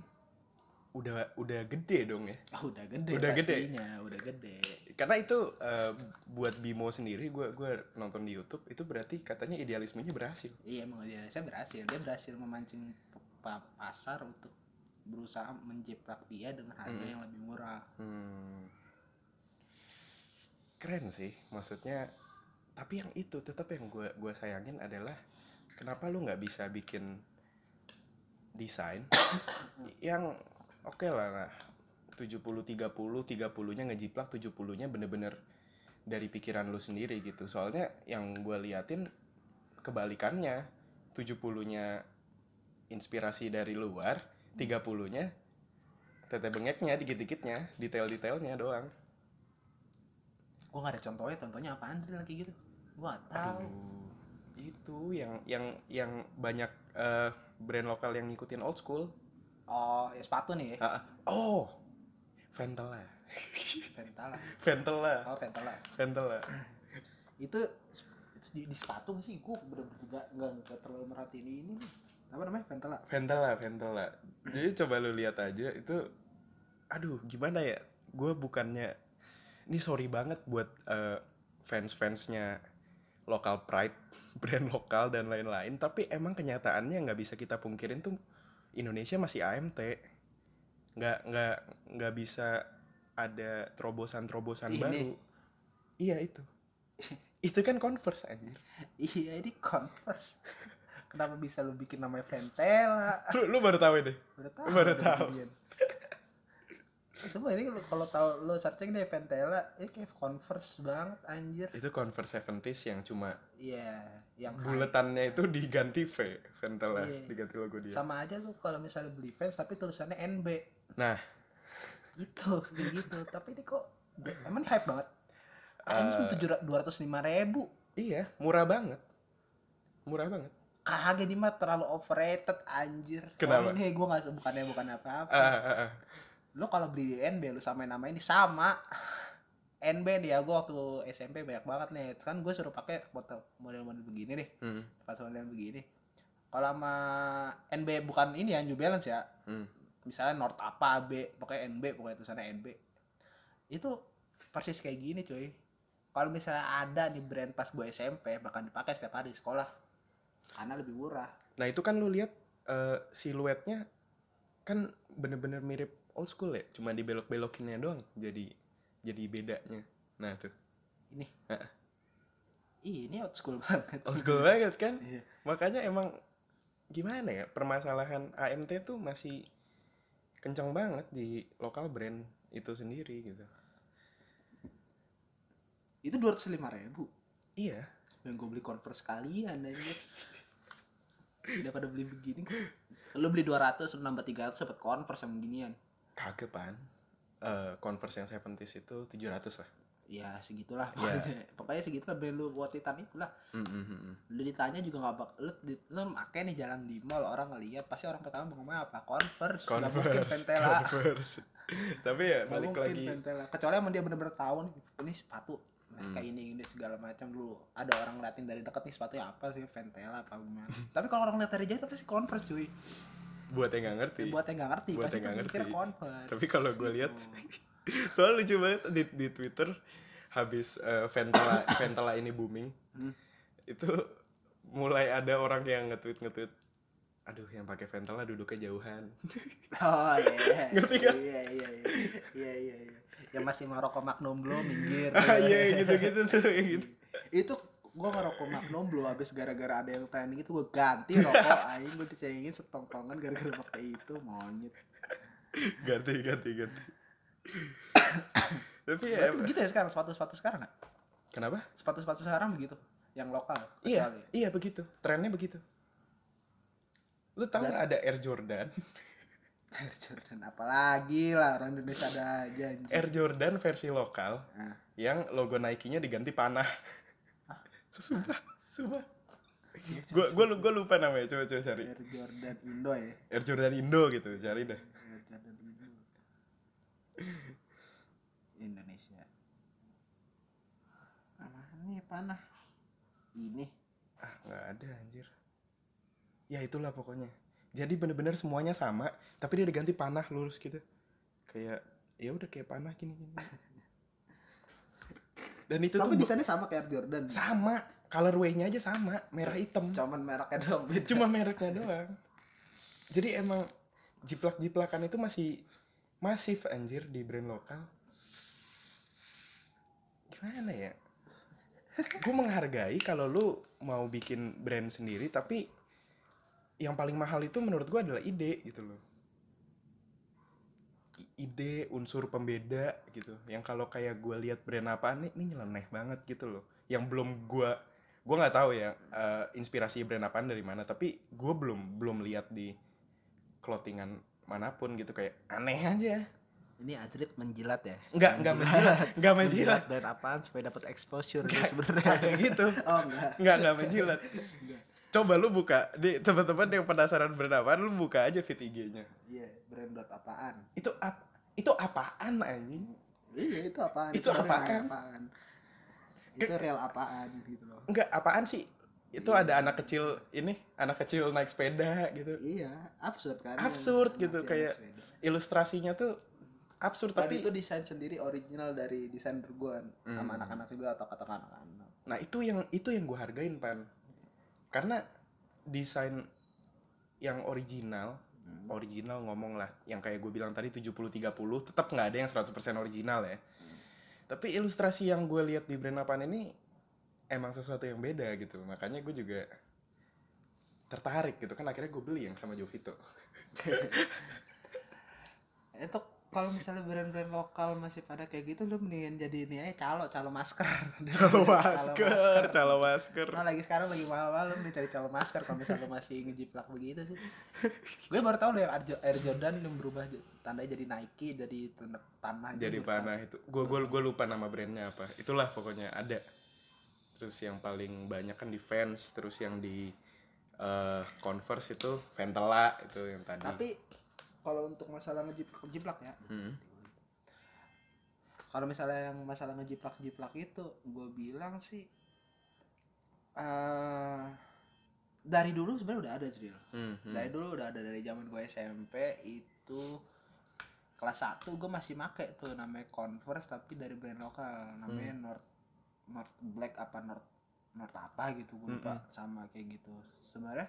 udah udah gede dong ya. ah udah gede Udah gede. udah gede Karena itu eh, buat Bimo sendiri gue gua nonton di YouTube itu berarti katanya idealismenya berhasil. Iya emang saya berhasil dia berhasil memancing pa- pasar untuk berusaha menjiplak dia dengan harga yang lebih murah. Hmm. Keren sih, maksudnya. Tapi yang itu tetap yang gue gua sayangin adalah kenapa lu nggak bisa bikin desain yang oke lah nah, 70 30 30-nya ngejiplak 70-nya bener-bener dari pikiran lu sendiri gitu. Soalnya yang gue liatin kebalikannya 70-nya inspirasi dari luar, 30-nya tete bengeknya dikit-dikitnya, detail-detailnya doang. Gua nggak ada contohnya, contohnya apaan sih lagi gitu? Gua nggak tahu. Aduh, itu yang yang yang banyak eh, brand lokal yang ngikutin old school. Oh, ya sepatu nih ah. oh, Ventela, Ventala. Ventela, Oh, Ventala. Ventela. Itu, itu di, di sepatu sih? Gua bener-bener nggak nggak terlalu merhatiin ini. nih. Apa namanya? Ventala. Ventela, Ventela. Jadi coba lu lihat aja itu, aduh gimana ya? Gue bukannya, ini sorry banget buat eh, fans-fansnya lokal pride, brand lokal dan lain-lain. Tapi emang kenyataannya nggak bisa kita pungkirin tuh Indonesia masih AMT, nggak nggak nggak bisa ada terobosan-terobosan Ini. baru. Iya itu, itu kan Converse anjir. Iya, ini Converse. Kenapa bisa lu bikin namanya Ventela? Lu, lu baru tahu deh. Baru tahu. Baru tahu. Semua ini kalau tahu lu searching deh Ventela, ini kayak Converse banget anjir. Itu Converse 70s yang cuma Iya, yang high. buletannya itu diganti V Ventela Iya. diganti logo dia. Sama aja lu kalau misalnya beli fans tapi tulisannya NB nah. Itu kayak gitu tapi ini kok emang hype banget? Anjing tujuh dua ratus lima ribu. Iya murah banget. Murah banget. Kagak ini mah terlalu overrated anjir. Kenapa? Nih gue nggak bukannya bukan apa-apa. Ah, ah, ah. Lu kalau beli di NB lu sama nama ini sama. NB ya gue waktu SMP banyak banget nih. Kan gue suruh pakai model model begini deh. Hmm, pas model begini. Kalau sama NB bukan ini ya New Balance ya. Hmm. misalnya North apa B pokoknya NB pokoknya tulisannya NB itu persis kayak gini cuy. Kalau misalnya ada nih brand pas gue SMP bahkan dipakai setiap hari di sekolah. Karena lebih murah. Nah itu kan lu lihat eh, siluetnya kan bener-bener mirip old school ya cuma dibelok-belokinnya doang jadi jadi bedanya. Nah tuh. Ini. Ih, ini old school banget. Old school banget kan? Iya. makanya emang gimana ya permasalahan AMT tuh masih kencang banget di lokal brand itu sendiri gitu. Itu dua ratus lima ribu? Iya. Yang gue beli converse sekalian aja. Daripada beli begini gue lu beli 200 lu nambah 300 dapat converse yang beginian kagak pan. Eh, converse yang 70s itu 700 lah. Ya segitulah. Iya. pokoknya pokoknya segitulah beli lu buat titan itulah. Mm, mm, mm, mm. lu ditanya juga nggak bak lu, di, lu make nih jalan di mall orang ngeliat pasti orang pertama mau ngomong apa? Converse. Nggak mungkin Converse, pentela. Converse. Tapi ya balik mungkin lagi. pentela. Kecuali emang dia bener-bener tahu nih ini sepatu nah, Hmm. kayak ini ini segala macam. Dulu ada orang ngeliatin dari dekat nih sepatunya apa sih pentela apa gimana. Tapi kalau orang lihat dari jauh pasti converse cuy Buat yang nggak ngerti. buat yang nggak ngerti Buat pasti yang nggak ngerti. converse Tapi kalau gue lihat, Gitu. soalnya lucu banget di, di Twitter habis eh, Ventela Ventela ini booming, Hmm. itu mulai ada orang yang nge-tweet nge-tweet, aduh yang pakai Ventela duduknya jauhan. oh iya Ngerti kan? iya iya iya iya iya iya yang masih merokok magnum belum minggir ah iya gitu-gitu tuh kayak gitu. itu gue ngerokok Magnum belum habis gara-gara ada yang trending itu gue ganti rokok aing gue dicengin setongkongan gara-gara pakai itu monyet ganti ganti ganti tapi ya Berarti begitu ya sekarang sepatu-sepatu sekarang nggak? kenapa Sepatu-sepatu sekarang begitu, yang lokal. iya kecuali. iya begitu trennya begitu lu tahu nggak ada Air Jordan Air Jordan apalagi lah orang Indonesia ada aja. Air Jordan versi lokal Nah, yang logo Nike-nya diganti panah sumpah sumpah gua lu- gua lupa namanya coba coba cari Air Jordan Indo ya. Air Jordan Indo gitu cari dah Air Jordan Indo. Indonesia. Nih panah? Ini. ah nggak ada anjir ya itulah pokoknya jadi bener-bener semuanya sama tapi dia diganti panah lurus gitu kayak ya udah kayak panah gini gini dan itu Tapi desainnya sama kayak Air Jordan. sama. Colorway-nya aja sama. Merah hitam. Cuman mereknya doang. Beda. cuma mereknya doang. Jadi emang jiplak-jiplakan itu masih masif anjir di brand lokal. Gimana ya? Gue menghargai kalau lu mau bikin brand sendiri tapi yang paling mahal itu menurut gue adalah ide gitu loh ide unsur pembeda gitu. Yang kalau kayak gue lihat brand apa nih ini nyeleneh banget gitu loh. Yang belum gue gue nggak tahu ya eh, inspirasi brand apaan dari mana. Tapi gue belum belum lihat di clothingan mana pun gitu. Kayak aneh aja. Ini Azrit menjilat ya? nggak nggak menjilat. nggak menjilat dan apaan supaya dapat exposure sebenarnya. kayak gitu. Oh enggak. nggak nggak menjilat coba lu buka di teman-teman yang penasaran brand apaan lu buka aja feed IG-nya Iya, brand dot apaan? itu ap itu apaan anjing Iya, itu apaan? Itu brand apaan? Itu real apaan gitu loh. Enggak, apaan sih? Itu ada anak kecil ini, anak kecil naik sepeda gitu. Iya, absurd kan? Absurd gitu kayak ilustrasinya tuh absurd Dan tapi itu desain sendiri original dari desainer gue Hmm. sama anak-anak juga atau kata anak-anak. nah itu yang itu yang gue hargain pan karena desain yang original Hmm. original ngomong lah yang kayak gue bilang tadi 70-30 tetap nggak ada yang 100% original ya. Tapi ilustrasi yang gue lihat di brand apaan ini emang sesuatu yang beda gitu. Makanya gue juga tertarik gitu. Kan akhirnya gue beli yang sama Jovito. Itu kalau misalnya brand-brand lokal masih pada kayak gitu lu mendingan jadi ini aja calo calo masker. calo masker calo masker Nah lagi sekarang lagi mahal-mahal lu nih cari calo masker kalau misalnya lu masih ngejiplak begitu sih. Gue baru tahu loh yang Air Jo- Air Jordan yang berubah tandanya jadi Nike jadi tanda panah. gitu. jadi panah itu gue gue gue lupa nama brandnya apa itulah pokoknya ada terus yang paling banyak kan di Vans terus yang di eh, Converse itu Ventela itu yang tadi Tapi kalau untuk masalah ngejiplak jiplak ya. Hmm. Kalau misalnya yang masalah ngejiplak jiplak itu gue bilang sih eh dari dulu sebenarnya udah ada Cil. Hmm, hmm. Dari dulu udah ada dari zaman gue SMP itu kelas 1 gue masih make tuh namanya Converse tapi dari brand lokal namanya Hmm. North North Black apa North North apa gitu gue lupa Hmm, sama kayak gitu sebenarnya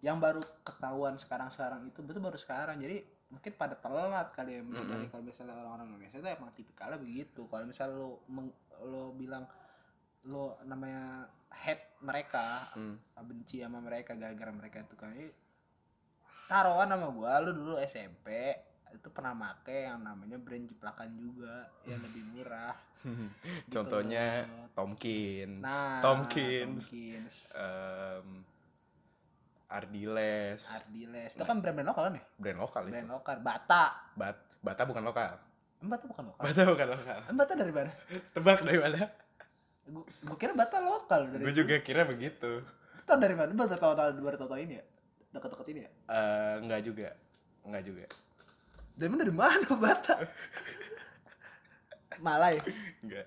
yang baru ketahuan sekarang-sekarang itu betul baru sekarang. Jadi mungkin pada telat kali ya menurut Hmm, kalau misalnya orang-orang Indonesia itu emang tipikalnya begitu. Kalau misalnya lo meng- lo bilang lo namanya hate mereka Hmm. benci sama mereka gara-gara mereka itu kan Ini taruhan sama gua lu dulu SMP itu pernah make yang namanya brand jiplakan juga yang lebih murah. Contohnya loh. Tomkins. Nah Tomkins. Tomkins. Em, Ardiles. Ardiles. Itu kan brand-brand lokal kan ya? Brand lokal itu. brand lokal. Bata. Bat Bata bukan lokal. Bata bukan lokal. Bata bukan lokal. Bata dari mana? Tebak dari mana? Gua kira Bata lokal dari gue juga kira begitu. Tau dari mana? Baru tau tau baru tau ini ya? Deket-deket ini ya? Eh, nggak juga. Nggak juga. Dari mana? Dari mana Bata? Malay nggak.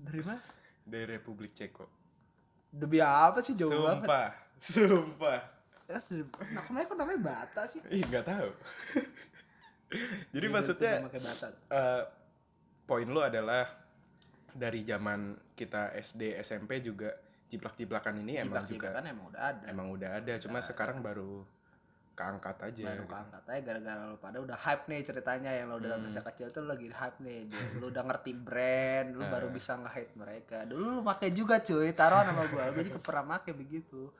Dari mana? Dari Republik Ceko. Demi apa sih? Jauh banget. Sumpah. Sumpah Nah, kenapa namanya bata sih? ih nggak tahu jadi Iya, maksudnya bata. eh, poin lu adalah dari zaman kita SD SMP juga jiplak-jiplakan ini emang juga kan emang udah ada. emang udah ada cuma sekarang baru keangkat aja baru gitu. keangkat aja gara-gara lu pada udah hype nih ceritanya yang lo udah Hmm. masa kecil tuh lu lagi hype nih lu udah ngerti brand lu baru Nah. bisa nge-hate mereka dulu lu pakai juga cuy taruhan sama gua gua juga pernah pakai begitu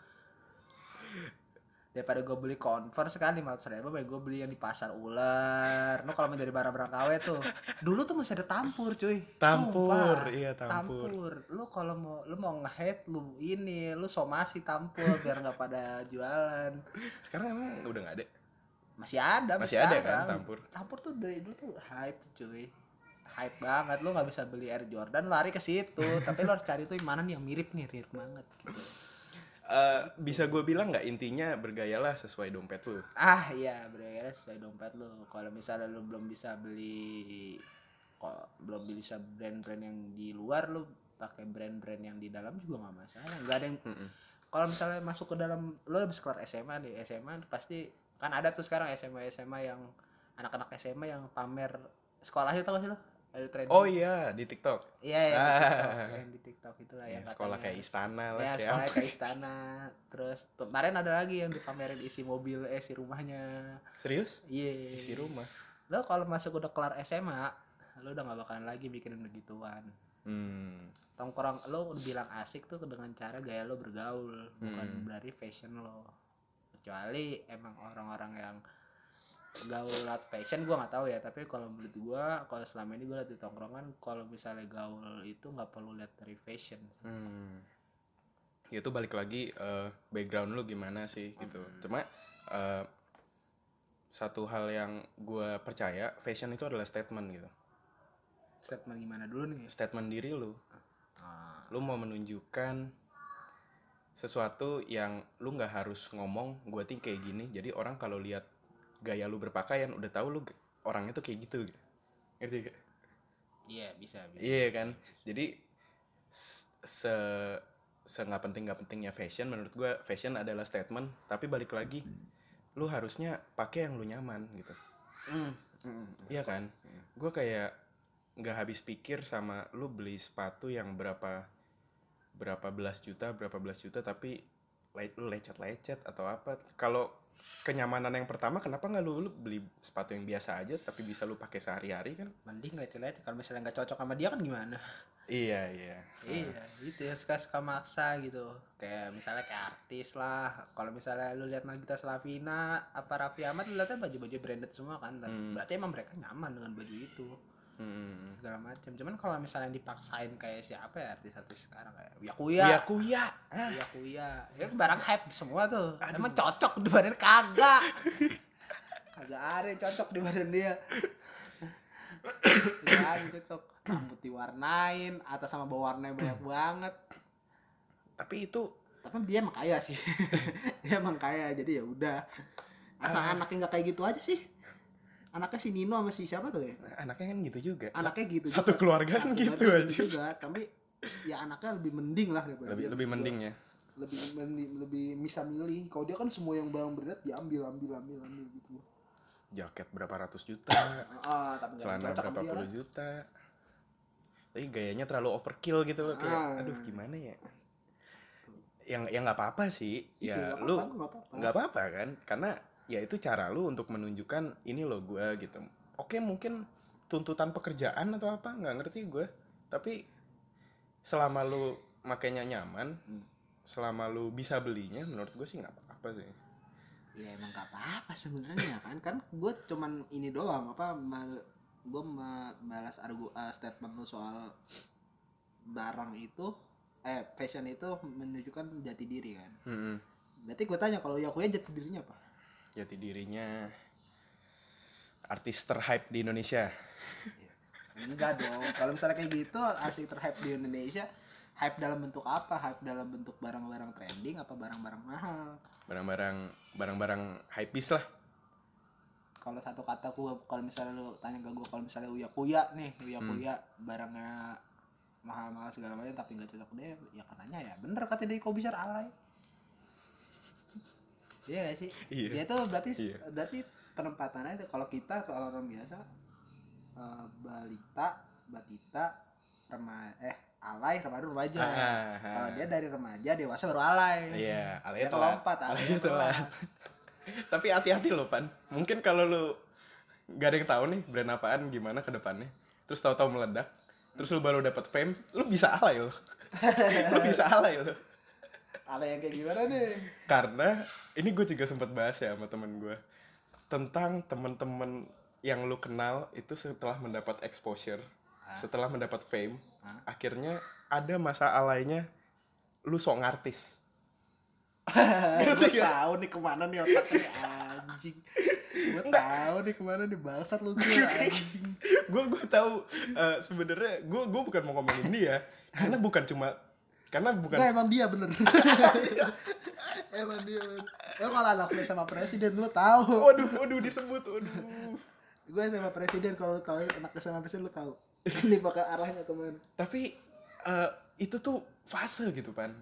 daripada gue beli converse kan lima ratus ribu gue beli yang di pasar ular lo kalau jadi barang-barang KW tuh dulu tuh masih ada tampur cuy Tampur, Sumpah. iya, tampur. lu kalau mau lu mau nge-hate lu ini lu somasi tampur biar nggak pada jualan sekarang emang udah nggak ada masih ada Masih ada kan sekarang. tampur? tampur tuh dari dulu tuh hype cuy hype banget lu nggak bisa beli Air Jordan lari ke situ tapi lu harus cari tuh yang mana nih yang mirip nih mirip banget gitu Eh, bisa gue bilang nggak intinya bergayalah sesuai dompet lu? Ah iya bergaya sesuai dompet lu. Kalau misalnya lu belum bisa beli kok belum bisa brand-brand yang di luar lu pakai brand-brand yang di dalam juga nggak masalah. Nggak ada yang Mm-mm. kalau misalnya masuk ke dalam lo habis kelar SMA nih SMA pasti kan ada tuh sekarang SMA SMA yang anak-anak SMA yang pamer sekolahnya tau gak sih lo ada tren oh iya di TikTok. Iya di Ah. TikTok. Yang di TikTok itu lah Ya, yang sekolah katanya- kayak istana lah ya kayak sekolah apa kayak istana. Terus kemarin ada lagi yang dipamerin isi mobil eh isi rumahnya. Serius? Iya. Isi rumah? Lo kalau masuk udah kelar SMA lo udah gak bakalan lagi mikirin begituan. Hmm. tongkrong lo udah bilang asik tuh dengan cara gaya lo bergaul bukan Hmm. dari fashion lo. Kecuali emang orang-orang yang gaul at fashion gua nggak tahu ya tapi kalau menurut gua kalau selama ini gua liat di tongkrongan kalau misalnya gaul itu nggak perlu lihat dari fashion Hmm. Ya itu balik lagi eh, background lu gimana sih gitu. Cuma eh, satu hal yang gue percaya fashion itu adalah statement gitu. statement gimana dulu nih Statement diri lu. Ah, Lu mau menunjukkan sesuatu yang lu nggak harus ngomong gue ting kayak gini. Jadi orang kalau lihat gaya lu berpakaian udah tahu lu orangnya tuh kayak gitu. gitu. Ngerti gak? iya bisa bisa Iya kan. Jadi se se nggak penting nggak pentingnya fashion menurut gua fashion adalah statement tapi balik lagi lu harusnya pakai yang lu nyaman gitu Hmm, hmm, iya kan gua kayak nggak habis pikir sama lu beli sepatu yang berapa berapa belas juta berapa belas juta tapi le- lu lecet-lecet atau apa kalau kenyamanan yang pertama kenapa nggak lu, lu beli sepatu yang biasa aja tapi bisa lu pakai sehari-hari kan mending lecet-lecet kalau misalnya nggak cocok sama dia kan gimana iya iya Iya, gitu ya suka-suka maksa gitu. Kayak misalnya kayak artis lah. Kalau misalnya lu lihat Nagita Slavina, apa Raffi Ahmad lu lihatnya baju-baju branded semua kan. Hmm. Berarti emang mereka nyaman dengan baju itu Hmm. segala macam. Cuman kalau misalnya dipaksain kayak siapa ya artis-artis sekarang kayak Uya Kuya. Iya kuya. Ah. Uya Kuya. Ya barang hype semua tuh. Emang cocok di badan kagak. Kagak ada yang cocok di badan dia. Ya, cocok. Rambut diwarnain, atas sama bawah warnanya banyak banget. Tapi itu tapi dia emang kaya sih dia emang kaya jadi ya udah asal anaknya nggak kayak gitu aja sih anaknya si Nino sama si siapa tuh ya anaknya kan gitu juga. anaknya gitu Satu juga. keluarga kan gitu keluarga aja. juga tapi ya anaknya lebih mending lah daripada Lebih dia lebih mending ya. lebih mending, lebih bisa milih kalau dia kan semua yang barang berat diambil ambil ambil ambil gitu Jaket berapa ratus juta, ah tapi nggak celana berapa puluh kan. juta. Tapi gayanya terlalu overkill gitu loh kayak Ah. aduh gimana ya. Yang yang nggak apa-apa sih. Iya, Ya nggak lu apa-apa, nggak apa-apa. nggak apa-apa kan karena ya itu cara lu untuk menunjukkan ini loh gua gitu. Oke mungkin tuntutan pekerjaan atau apa nggak ngerti gue. Tapi selama lu makainya nyaman, Hmm. selama lu bisa belinya menurut gue sih nggak apa-apa sih. ya emang gak apa-apa sebenarnya kan kan gue cuman ini doang apa gue balas argu uh, statement lu soal barang itu eh fashion itu menunjukkan jati diri kan Mm-mm. berarti gue tanya kalau Yakuya jati dirinya apa jati dirinya artis terhype di Indonesia. enggak dong kalau misalnya kayak gitu asik terhype di Indonesia hype dalam bentuk apa hype dalam bentuk barang-barang trending apa barang-barang mahal Barang-barang barang-barang hypebeast lah. kalau satu kata gua kalau misalnya lu tanya ke gua kalau misalnya uya kuya nih uya Hmm. kuya barangnya mahal-mahal segala macam tapi nggak cocok dia ya katanya ya bener kata dia kau bisa alay iya gak sih Iya. dia tuh berarti Iya. berarti penempatannya itu kalau kita kalau orang biasa eh, balita batita remaja eh alay remaja remaja Ah, ah. kalau dia dari remaja dewasa baru alay Iya, alay telat. lompat alay telat. Tapi hati-hati loh, Pan. Mungkin kalau lu nggak ada yang tahu nih brand apaan gimana ke depannya. Terus tahu-tahu meledak. Terus lu baru dapat fame, lu bisa alay loh. lu bisa alay loh. alay yang kayak gimana nih Karena ini gue juga sempat bahas ya sama temen gue tentang temen-temen yang lu kenal itu setelah mendapat exposure setelah mendapat fame akhirnya ada masa alainya lu sok ngartis. Gue tahu nih ke mana nih otaknya anjing. Gue tahu nih ke mana nih bangsat lu tuh anjing. Gue gue tahu eh, sebenarnya gue gue bukan mau ngomongin dia karena bukan cuma karena bukan Enggak emang dia bener emang dia bener lo kalau anaknya sama presiden lu tahu. Waduh waduh disebut waduh. Gue sama presiden kalau lu tahu anaknya sama presiden lu tahu. Ini bakal arahnya ke mana? Tapi eh, itu tuh fase gitu pan.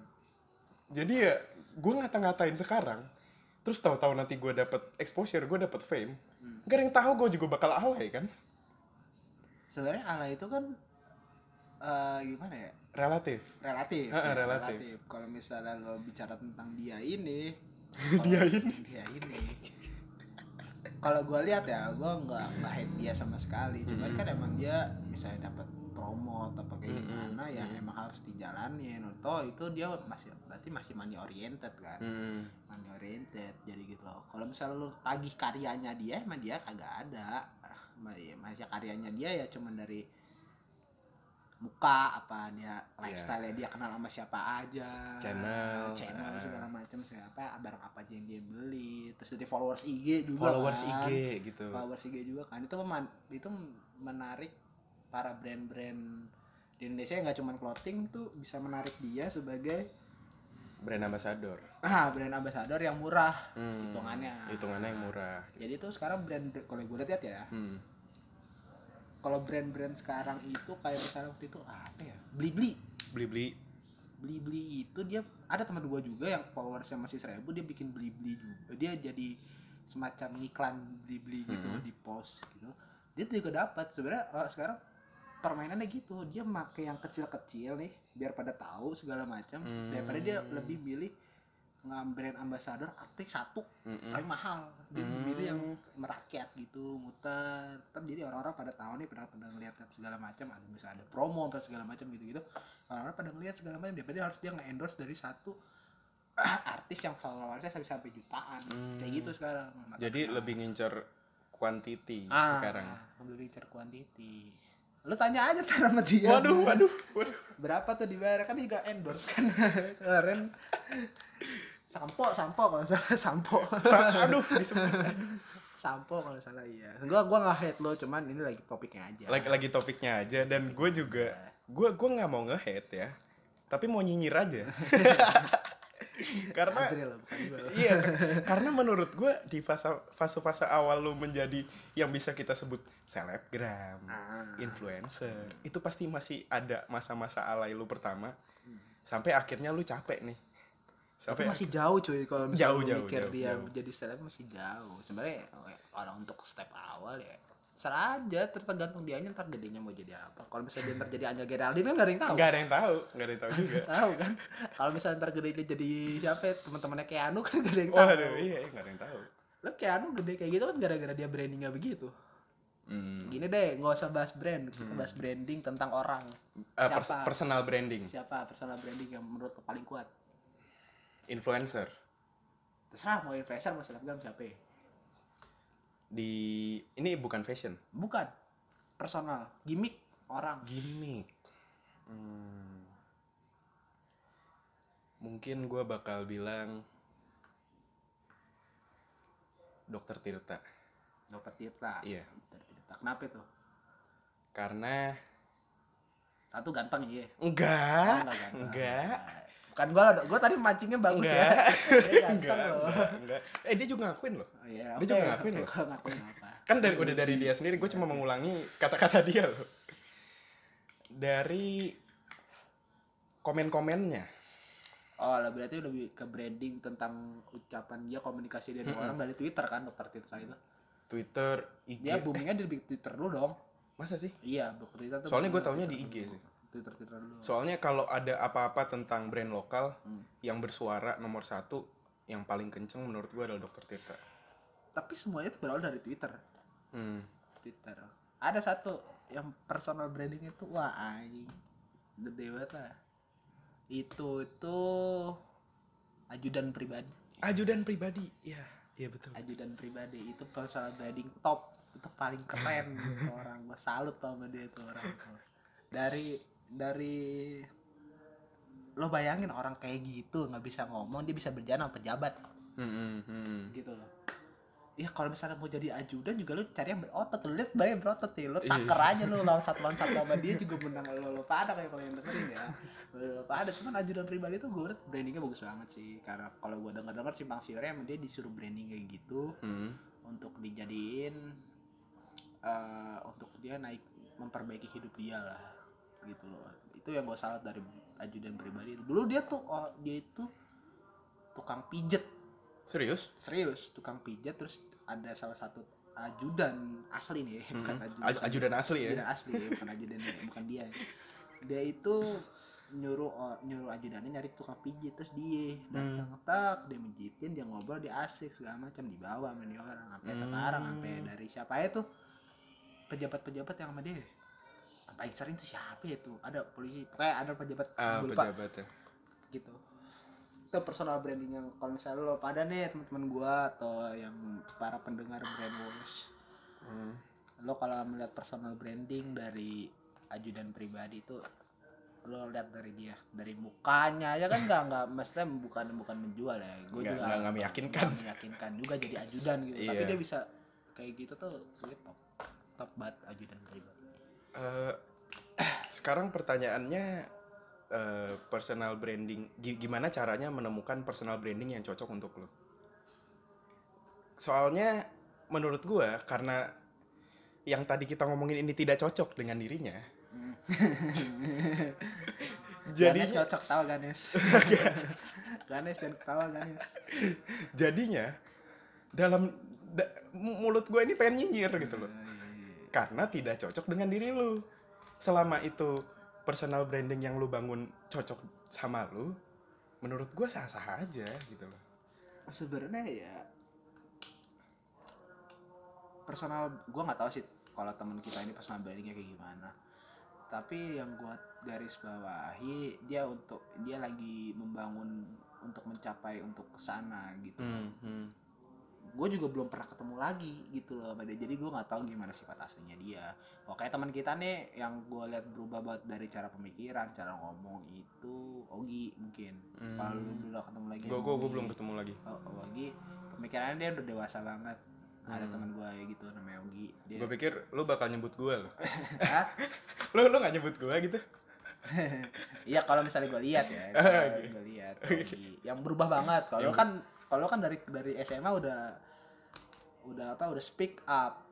Jadi ya gue ngata-ngatain sekarang terus tahu-tahu nanti gue dapet exposure gue dapet fame gak ada yang tahu gue juga bakal alay kan? Sebenarnya ala itu kan eh, gimana ya? Relatif. Relatif Heeh, ya, relatif. kalau misalnya lo bicara tentang dia ini Dia ini? dia ini. Kalau gue lihat ya gue nggak nggak hate dia sama sekali. Cuman kan emang dia misalnya dapat promote apa kayak gimana ya emang harus dijalanin. Atau itu dia masih berarti masih money oriented kan? Hmm. money oriented jadi gitu loh. Kalau misalnya lu tagih karyanya dia emang dia kagak ada. Ah, ma- ya, masih karyanya dia ya cuman dari muka apa dia lifestyle dia kenal sama siapa aja Channel, channel ah. segala macam siapa barang apa aja yang dia beli terus dari followers IG juga followers kan. IG gitu followers IG juga kan itu meman- itu menarik para brand-brand di Indonesia yang nggak cuma clothing tuh bisa menarik dia sebagai brand ambassador ah brand ambassador yang murah Hmm. hitungannya hitungannya yang murah jadi tuh sekarang brand kalau gue lihat ya hmm. Kalau brand-brand sekarang itu kayak misalnya waktu itu apa ya beli beli beli beli beli beli itu dia ada teman gue juga yang followersnya masih seribu dia bikin beli beli juga. Dia jadi semacam iklan beli beli gitu Hmm. di post gitu. Dia juga dapat. Sebenarnya eh, sekarang permainannya gitu. Dia make yang kecil-kecil nih biar pada tahu segala macam. Hmm. daripada dia lebih milih ngambil brand ambassador artis satu Mm-mm. tapi mahal. Dia Hmm. milih yang merakyat gitu muter. Ntar jadi orang-orang pada tahu nih pada pada ngeliat segala macam ada bisa ada promo apa segala macam gitu gitu orang-orang pada ngeliat segala macam daripada harus dia nge-endorse dari satu artis yang followersnya sampai sampai jutaan. Kayak gitu sekarang. Maka jadi kenapa? lebih ngincer quantity ah, sekarang. lebih ngincer quantity. Lu tanya aja ntar sama dia. Waduh waduh waduh. Berapa tuh dibayar? Kan dia juga endorse kan. Kemarin sampo sampo kalau salah sampo Sa- aduh disebut. Sampo kalau salah iya. Gua gua nggak hate lo cuman ini lagi topiknya aja. Lagi lagi topiknya aja dan gue juga gue gue nggak mau nge-hate ya tapi mau nyinyir aja. Karena lo lo. iya karena menurut gue di fase fase fase awal lu menjadi yang bisa kita sebut selebgram Ah. influencer itu pasti masih ada masa-masa alay lu pertama. Sampai akhirnya lu capek nih tapi sampai masih jauh cuy kalau misalnya Jauh, jauh, mikir jauh, dia jauh. jadi seleb masih jauh. Sebenarnya kalau untuk step awal ya serah aja tergantung dia ntar gedenya mau jadi apa. Kalau misalnya dia ntar jadi Anya Geraldine kan gak ada yang tahu. Nggak ada yang tahu nggak ada yang tahu juga. Tahu kan? Kalau misalnya ntar gedenya jadi siapa ya, teman-temannya Keanu kan gak ada yang tahu. waduh iya nggak ada yang tahu. Lo Keanu gede kayak gitu kan gara-gara dia brandingnya begitu. Hmm. gini deh nggak usah bahas brand kita bahas branding tentang orang. Pers- Siapa? personal branding. Siapa personal branding yang menurut lo paling kuat influencer. Terserah mau investor mau selebgram siapa ya? di ini bukan fashion? Bukan. Personal. Gimmick orang. Gimmick. Hmm. mungkin gue bakal bilang dokter Tirta. Dokter Tirta. Iya. dokter Tirta. Kenapa itu? Karena satu ganteng iya. Enggak. Oh, enggak bukan gua lah gua tadi mancingnya bagus enggak. Ya Dia ganteng enggak, loh. enggak enggak. Eh dia juga ngakuin loh. Oh, iya, Dia oke, juga ngakuin oke, loh. kalau ngakuin apa? Kan dari udah dari dia sendiri gue cuma mengulangi kata-kata dia loh. Dari komen-komennya. Oh lah berarti lebih ke branding tentang ucapan dia komunikasi dia dengan orang dari Twitter kan dokter Tirta itu? Twitter IG dia boomingnya di Twitter dulu dong. Masa sih? Iya dokter Tirta tuh Soalnya gua boomingnya taunya di Twitter IG sih. Twitter Twitter dulu Soalnya kalau ada apa-apa tentang brand lokal Hmm. yang bersuara nomor satu, yang paling kenceng menurut gua adalah Dokter Tirta. tapi semuanya itu berawal dari Twitter Hmm. Twitter ada satu yang personal branding itu wah anjing gede banget lah itu itu ajudan pribadi Ajudan pribadi. Iya, iya betul. ajudan pribadi itu personal branding top itu paling keren orang gue salut sama dia itu orang dari dari lo bayangin orang kayak gitu nggak bisa ngomong dia bisa berjalan sama pejabat. Hmm, hmm, hmm. gitu loh. Ya kalau misalnya mau jadi ajudan juga lo cari yang berotot. Lo lihat banyak berotot nih. Lo Iya. taker aja lo lawan satu lawan satu sama dia juga menang. Lo lo pada kayak kalau yang dengerin ya. Lo lo pada. Cuman ajudan pribadi tuh gue liat brandingnya bagus banget sih. Karena kalau gue denger denger simpang siurnya emang dia disuruh branding kayak gitu Hmm. untuk dijadiin eh, untuk dia naik memperbaiki hidup dia lah gitu loh itu yang gue salut dari ajudan pribadi dulu dia tuh oh, dia itu tukang pijet Serius? serius tukang pijat terus ada salah satu ajudan asli nih bukan Hmm. ajudan, Aj- ajudan asli ya? ajudan asli ya, bukan ajudan bukan dia dia itu nyuruh oh, nyuruh ajudannya nyari tukang pijit terus dia datang Hmm. tak dia mijitin dia ngobrol dia asik segala macam dibawa sama orang sampai Hmm. sekarang sampai dari siapa ya tuh pejabat-pejabat yang sama dia paling sering tuh siapa ya tuh ada polisi pokoknya ada pejabat Ah, lupa pejabat ya. gitu itu personal branding yang kalau misalnya lo pada nih teman-teman gua atau yang para pendengar brainwash Hmm. lo kalau melihat personal branding dari ajudan pribadi itu lo lihat dari dia dari mukanya ya kan nggak nggak maksudnya bukan bukan menjual ya gue juga nggak- nggak meyakinkan. nggak meyakinkan juga jadi ajudan gitu tapi Iya. dia bisa kayak gitu tuh dia top top banget ajudan pribadi Eh, sekarang pertanyaannya eh, personal branding gi- gimana caranya menemukan personal branding yang cocok untuk lo? Soalnya menurut gua karena yang tadi kita ngomongin ini tidak cocok dengan dirinya Ganes jadinya cocok tawa Ganes. Ganes dan ketawa Ganes. Jadinya dalam da- mulut gue ini pengen nyinyir gitu loh. Karena tidak cocok dengan diri lu selama itu personal branding yang lu bangun cocok sama lu menurut gue sah sah aja gitu loh. Sebenarnya ya personal gua nggak tahu sih kalau teman kita ini personal brandingnya kayak gimana. Tapi yang gua garis bawahi dia untuk dia lagi membangun untuk mencapai untuk ke sana gitu. Hmm, gue juga belum pernah ketemu lagi gitu loh sama dia jadi gue nggak tahu gimana sifat aslinya dia pokoknya teman kita nih yang gue lihat berubah banget dari cara pemikiran cara ngomong itu Ogi mungkin kalau lu dulu ketemu lagi gue gue belum ketemu lagi Oh, oh, Ogi pemikirannya dia udah dewasa banget. Ada Hmm. teman gue ya gitu namanya Ogi. Dia gue pikir lu bakal nyebut gue loh lu lu gak nyebut gue gitu Iya kalau misalnya gue lihat ya, Oh, oke. gue lihat yang berubah banget. Kalau kan kalau kan dari dari SMA udah udah apa udah speak up.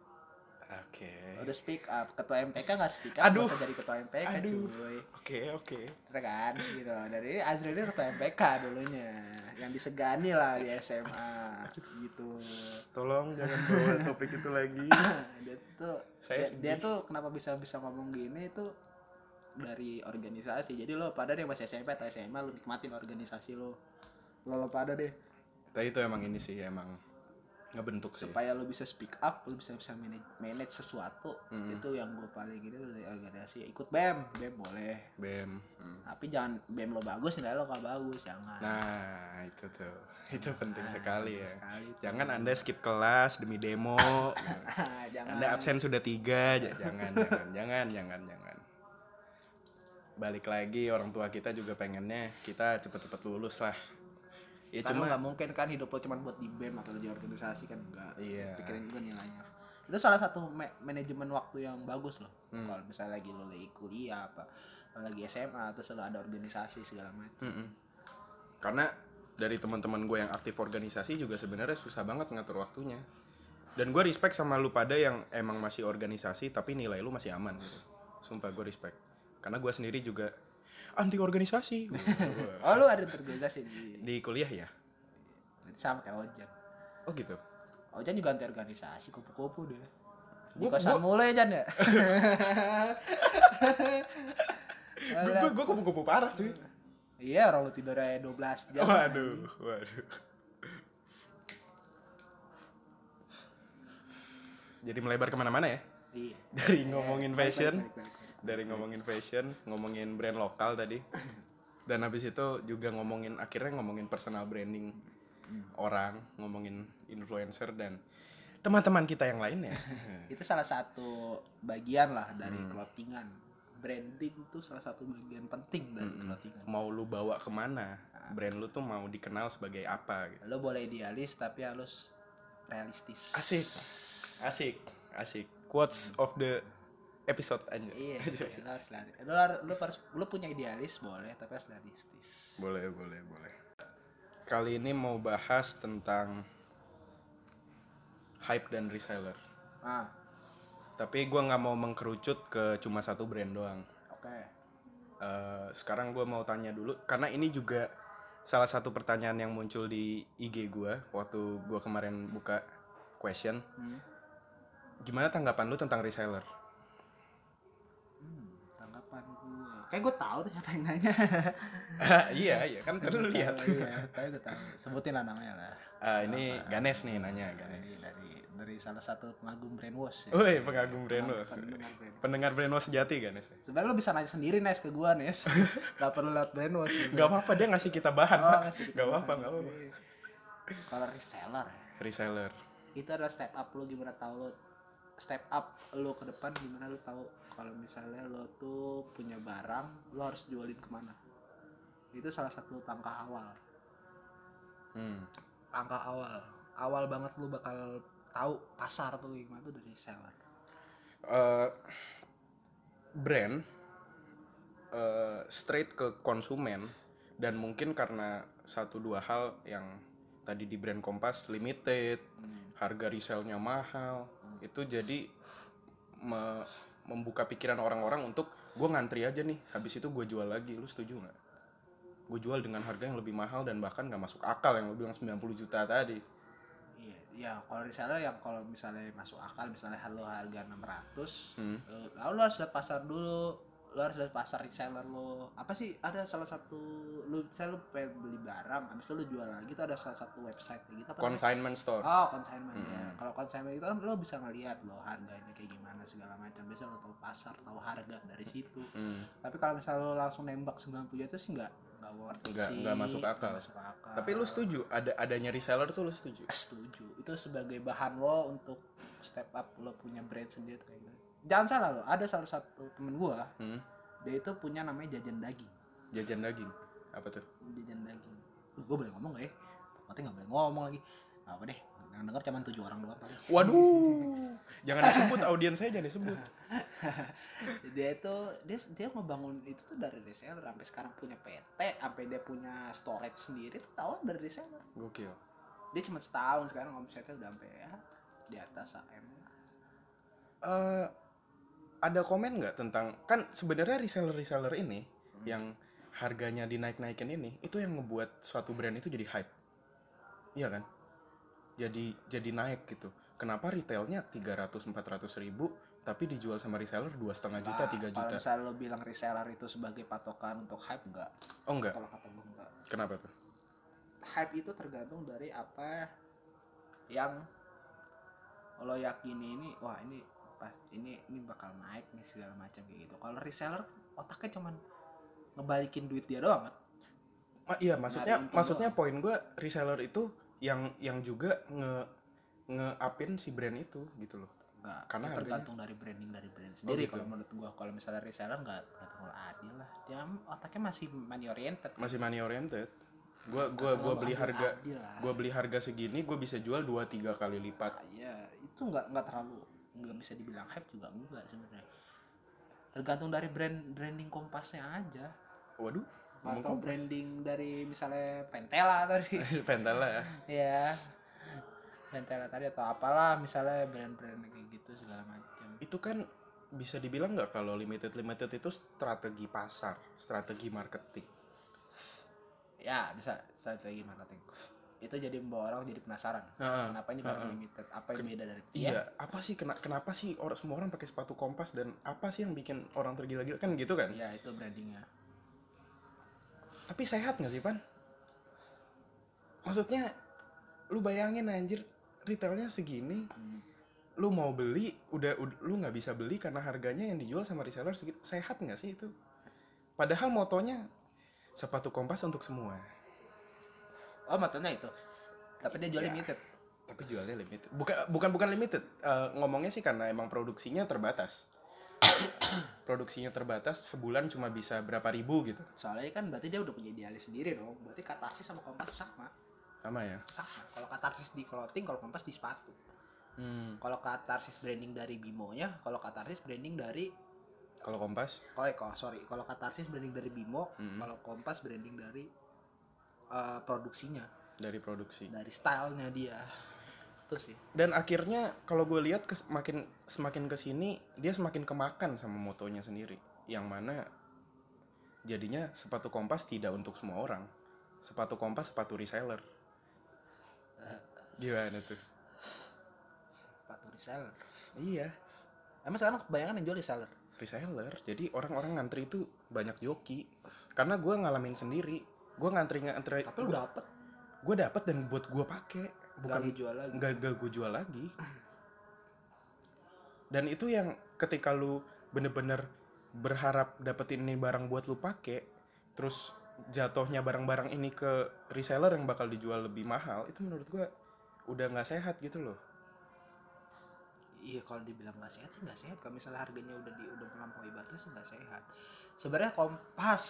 Oke. Udah speak up. Ketua MPK nggak speak up Aduh. usah jadi ketua MPK Aduh. cuy. Oke oke. Bener kan? Gitu. Dari Azril ini ketua MPK dulunya yang disegani lah di SMA gitu. Tolong jangan bawa topik itu lagi. Dia tuh Saya dia, dia tuh kenapa bisa bisa ngomong gini itu dari organisasi. Jadi lo pada deh masih SMP atau SMA lo nikmatin organisasi lo. Lo, lo pada deh. Tapi itu emang ini sih emang ngebentuk sih supaya lo bisa speak up lo bisa bisa manage, manage sesuatu Hmm. itu yang gue paling gitu dari organisasi ikut bem bem boleh bem Hmm. tapi jangan bem lo bagus nilai lo gak bagus jangan Nah, itu tuh. Itu penting Nah, sekali ya. sekali tuh. Jangan Anda skip kelas demi demo. jangan anda absen sudah tiga. Jangan, jangan, jangan, jangan, jangan. Balik lagi orang tua kita juga pengennya kita cepet-cepet lulus lah. Ya Karena cuma nggak mungkin kan hidup lo cuma buat di BEM atau di organisasi kan enggak. Iya. Pikirin juga nilainya. Itu salah satu ma- manajemen waktu yang bagus loh. Hmm. Kalau misalnya lagi lo lagi kuliah apa lagi SMA terus lo ada organisasi segala macam. Mm-mm. Karena dari teman-teman gue yang aktif organisasi juga sebenarnya susah banget ngatur waktunya. Dan gue respect sama lu pada yang emang masih organisasi tapi nilai lu masih aman gitu. Sumpah gue respect. Karena gue sendiri juga anti organisasi. Oh lu ada organisasi di Di kuliah ya? sama kayak Ojan. Oh gitu. Ojan juga anti organisasi kupu-kupu deh. Di Gua- kosan mulai Jan ya. Gue gue kupu-kupu parah cuy. Iya, orang lu tidurnya 12 jam. Waduh, waduh. Jadi melebar ke mana-mana ya? Iya. Dari ngomongin Balik, fashion, balik, balik, balik. Dari ngomongin fashion, ngomongin brand lokal tadi, dan habis itu juga ngomongin akhirnya ngomongin personal branding. orang, ngomongin influencer dan teman-teman kita yang lainnya. itu salah satu bagian lah dari clothingan branding itu salah satu bagian penting dari clothingan mau lu bawa ke mana? Brand lu tuh mau dikenal sebagai apa gitu. lo boleh idealis tapi harus realistis Asik. Asik. Asik. Quotes of the episode aja. iya lo harus realistis. lo, har- lo harus lo punya idealis boleh tapi harus realistis Boleh, boleh, boleh. Kali ini mau bahas tentang hype dan reseller. ah Tapi gua nggak mau mengkerucut ke cuma satu brand doang. oke Eh, sekarang gue mau tanya dulu karena ini juga salah satu pertanyaan yang muncul di IG gue waktu gue kemarin buka question. Hmm. Gimana tanggapan lu tentang reseller? Hmm, tanggapan gua kayak gue tahu tuh siapa yang nanya iya iya kan terus lihat. iya tapi gue tahu sebutin lah namanya lah Ah, ini Ganes nih nanya Ganes. dari dari salah satu pengagum brainwash ya. Woi pengagum brainwash. pendengar brainwash. Pendengar brainwash sejati Ganes. Sebenarnya lo bisa nanya sendiri Nes ke gua Nes. Gak perlu lewat brainwash. gitu. Gak apa-apa dia ngasih kita bahan. Oh, ngasih kita Gak apa-apa gak apa-apa. Oke. Kalau reseller ya, Reseller. itu adalah step up lo gimana tahu lo step up lo ke depan gimana lo tahu kalau misalnya lo tuh punya barang lo harus jualin ke mana? Itu salah satu langkah awal. Hmm. langkah awal. Awal banget lo bakal tahu pasar tuh gimana tuh dari seller. Eh brand eh, straight ke konsumen dan mungkin karena satu dua hal yang tadi di brand Kompas limited harga resellnya mahal itu jadi me- membuka pikiran orang-orang untuk gue ngantri aja nih habis itu gue jual lagi. Lu setuju nggak? Gue jual dengan harga yang lebih mahal dan bahkan nggak masuk akal yang lu bilang 90 juta tadi. Iya, ya kalau reseller yang kalau misalnya masuk akal misalnya lo harga 600, Hmm. eh, lalu lo harus lihat pasar dulu, lo harus lihat pasar reseller lo. Apa sih ada salah satu lo misalnya lo pengen beli barang, habis itu lo jual lagi itu ada salah satu website kayak gitu apa namanya? consignment store Oh, consignment ya. Kalau consignment itu kan lo bisa ngeliat lo harganya kayak gimana segala macam. Biasanya lo tahu pasar, tahu harga dari situ. Hmm. Tapi kalau misalnya lo langsung nembak 90 juta sih nggak nggak worth it Nggak- sih. nggak masuk akal. Masuk akal. tapi lu setuju ada adanya reseller tuh lu setuju setuju itu sebagai bahan lo untuk step up lo punya brand sendiri kayak gitu jangan salah lo ada salah satu temen gua Hmm. dia itu punya namanya jajan daging. Jajan daging? Apa tuh? Jajan daging. Uh, gua boleh ngomong gak ya? Takutnya nggak boleh ngomong lagi. Apa deh yang denger cuma tujuh orang doang. Paling waduh. Jangan disebut audiens saya jangan disebut. Dia itu dia dia ngebangun itu tuh dari reseller sampai sekarang punya PT sampai dia punya storage sendiri tuh tahu dari reseller. Gokil. Dia cuma setahun sekarang omsetnya udah sampai ya di atas AM Eh, ada komen nggak tentang kan sebenarnya reseller reseller ini yang harganya dinaik-naikin ini itu yang ngebuat suatu brand itu jadi hype. Iya kan? Jadi jadi naik gitu. Kenapa retailnya 300 400 ribu tapi dijual sama reseller dua setengah juta tiga Kalau juta misalnya lo bilang reseller itu sebagai patokan untuk hype enggak? oh enggak Kalau kata gue enggak. kenapa tuh? Hype itu tergantung dari apa yang lo yakini ini wah ini pas ini ini bakal naik nih segala macam kayak gitu. Kalau reseller otaknya cuman ngebalikin duit dia doang kan? Ma- iya maksudnya maksudnya poin gue reseller itu yang yang juga nge nge-upin si brand itu gitu loh Enggak. Karena itu harganya- tergantung dari branding dari brand sendiri gitu. kalau menurut gua. Kalau misalnya reseller enggak enggak terlalu adil lah. Dia otaknya masih money oriented. masih money oriented gua Terlalu gua beli harga gua beli harga segini gua bisa jual dua tiga kali lipat ya itu nggak nggak terlalu nggak bisa dibilang hype juga enggak sebenarnya. Tergantung dari brand branding kompasnya aja. Waduh atau kompas. branding dari misalnya Pentela tadi. Ventela ya? Ya Pentela tadi atau apalah misalnya brand-brand kayak gitu segala macam. Itu kan bisa dibilang nggak kalau limited limited itu strategi pasar strategi marketing? Ya bisa strategi marketing itu jadi membawa orang jadi penasaran. Heeh, kenapa ini barang limited? Apa yang beda dari iya. apa sih kena, kenapa sih orang semua orang pakai sepatu kompas dan apa sih yang bikin orang tergila-gila? Kan gitu kan? Ya itu brandingnya. Tapi sehat nggak sih pan? Maksudnya lu bayangin anjir retailnya segini lu mau beli udah, ud- lu nggak bisa beli karena harganya yang dijual sama reseller segitu sehat nggak sih itu? Padahal motonya sepatu kompas untuk semua oh matanya itu. Tapi dia jual Ya. limited. Tapi jualnya limited. Bukan bukan bukan limited. Eh, ngomongnya sih karena emang produksinya terbatas. Produksinya terbatas sebulan cuma bisa berapa ribu gitu. Soalnya kan berarti dia udah punya idealis sendiri dong. Berarti katarsis sama kompas sama. Sama ya? Sama. Kalau katarsis di clothing kalau kompas di sepatu. Hmm. kalau katarsis branding dari Bimo nya kalau katarsis branding dari kalau kompas? Oh, eh, sorry. Kalau katarsis branding dari Bimo Mm-mm. kalau kompas branding dari eh, produksinya. Dari produksi. Dari stylenya dia. Itu sih. Dan akhirnya kalau gue lihat kes- makin semakin ke sini dia semakin kemakan sama motonya sendiri. Yang mana jadinya sepatu kompas tidak untuk semua orang. Sepatu kompas sepatu reseller. Gimana tuh? Sepatu reseller. Iya. Emang sekarang kebanyakan yang jual reseller? Reseller. Jadi orang-orang ngantri itu banyak joki. Karena gue ngalamin sendiri gue ngantri ngantri. Tapi lu dapet. Gue dapet dan buat gue pakai bukan bukan dijual lagi. Nggak nggak gue jual lagi. Dan itu yang ketika lu bener-bener berharap dapetin ini barang buat lu pakai terus jatuhnya barang-barang ini ke reseller yang bakal dijual lebih mahal itu menurut gue udah nggak sehat gitu loh. Iya kalau dibilang nggak sehat sih nggak sehat. Kalau misalnya harganya udah di udah melampaui batas nggak sehat. Sebenarnya kompas,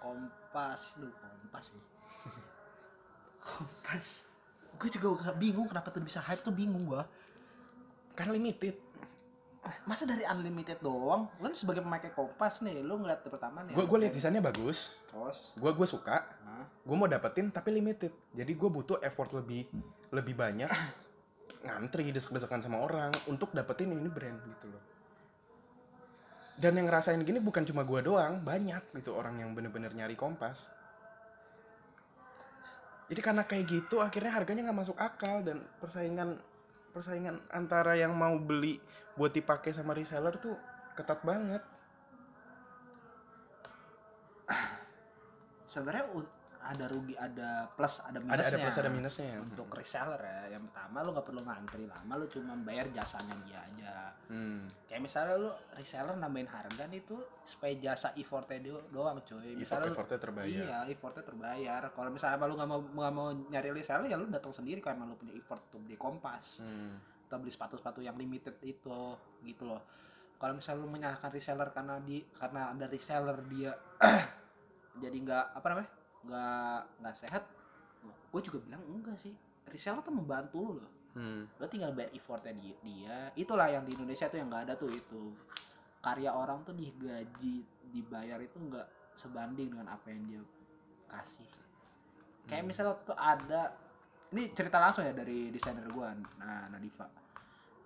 kompas, lu kompas nih. kompas. Gue juga gak bingung kenapa tuh bisa hype tuh bingung gua. kan limited Masa dari unlimited doang? Lu sebagai pemakai kompas nih, lu ngeliat pertama nih. gue gue lihat desainnya bagus Terus, gue gue suka gue mau dapetin tapi limited jadi gue butuh effort lebih lebih banyak ngantri desek-desekan sama orang untuk dapetin ini brand gitu loh dan yang ngerasain gini bukan cuma gue doang banyak gitu orang yang bener-bener nyari kompas. Jadi karena kayak gitu akhirnya harganya nggak masuk akal dan persaingan persaingan antara yang mau beli buat dipakai sama reseller tuh ketat banget. Sebenarnya ada rugi, ada plus, ada ada minusnya. ada plus ada minusnya Untuk reseller ya, yang pertama lu nggak perlu ngantri lama, lu cuma bayar jasanya dia aja. hmm. Kayak misalnya lu reseller nambahin harga nih tuh supaya jasa effortnya do doang cuy. Misalnya lu- effortnya terbayar Iya, effortnya terbayar. Kalau misalnya lu nggak mau nggak mau nyari reseller ya lu datang sendiri emang lu punya effort untuk beli kompas Hmm. atau beli sepatu-sepatu yang limited itu gitu loh. Kalau misalnya lu menyalahkan reseller karena di karena ada reseller dia jadi nggak apa namanya nggak nggak sehat, gue juga bilang enggak sih. Reseller tuh membantu lu loh. Hmm. lo tinggal bayar effortnya di- dia. Itulah yang di Indonesia tuh yang nggak ada tuh itu. Karya orang tuh digaji dibayar itu nggak sebanding dengan apa yang dia kasih. Kayak misalnya waktu itu ada ini cerita langsung ya dari desainer gua nah Nadifa.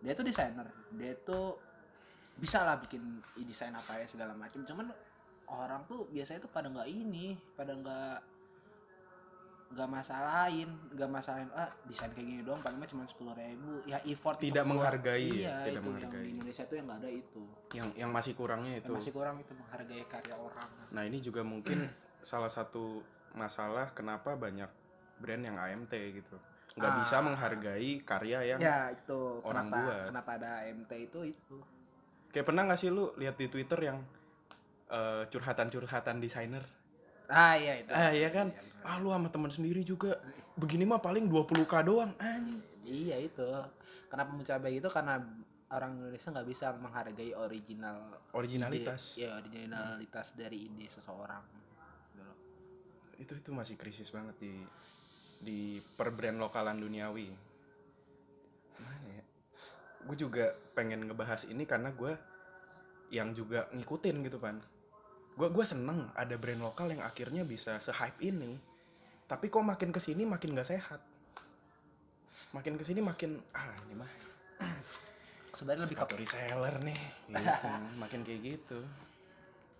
Dia tuh desainer. Dia tuh bisa lah bikin desain apa ya segala macam cuman orang tuh biasanya tuh pada nggak ini pada nggak nggak masalahin nggak masalahin ah desain kayak gini doang paling mah cuma sepuluh ribu. Ya effort Tidak menghargai ya, iya tidak itu yang menghargai. di Indonesia tuh yang nggak ada itu. Yang yang masih kurangnya itu. yang masih kurang itu menghargai karya orang. Nah ini juga mungkin salah satu masalah kenapa banyak brand yang AMT gitu. Nggak Ah. bisa menghargai karya yang ya itu. orang kenapa buat. kenapa ada MT itu itu. Kayak pernah nggak sih lu lihat di Twitter yang eh, curhatan-curhatan desainer. Ah iya itu. Ah iya kan? Ah lu sama teman sendiri juga. Begini mah paling 20k doang anjing. Iya itu. Kenapa mencapai itu karena orang Indonesia nggak bisa menghargai original originalitas. ide, ya originalitas dari ide seseorang. Itu itu masih krisis banget di di per brand lokalan duniawi. Mana ya? Gue juga pengen ngebahas ini karena gue yang juga ngikutin gitu pan gue gue seneng ada brand lokal yang akhirnya bisa se hype ini. Tapi kok makin ke sini makin gak sehat? Makin ke sini makin ah ini mah. Sebenarnya lebih ke reseller nih. Gitu makin kayak gitu.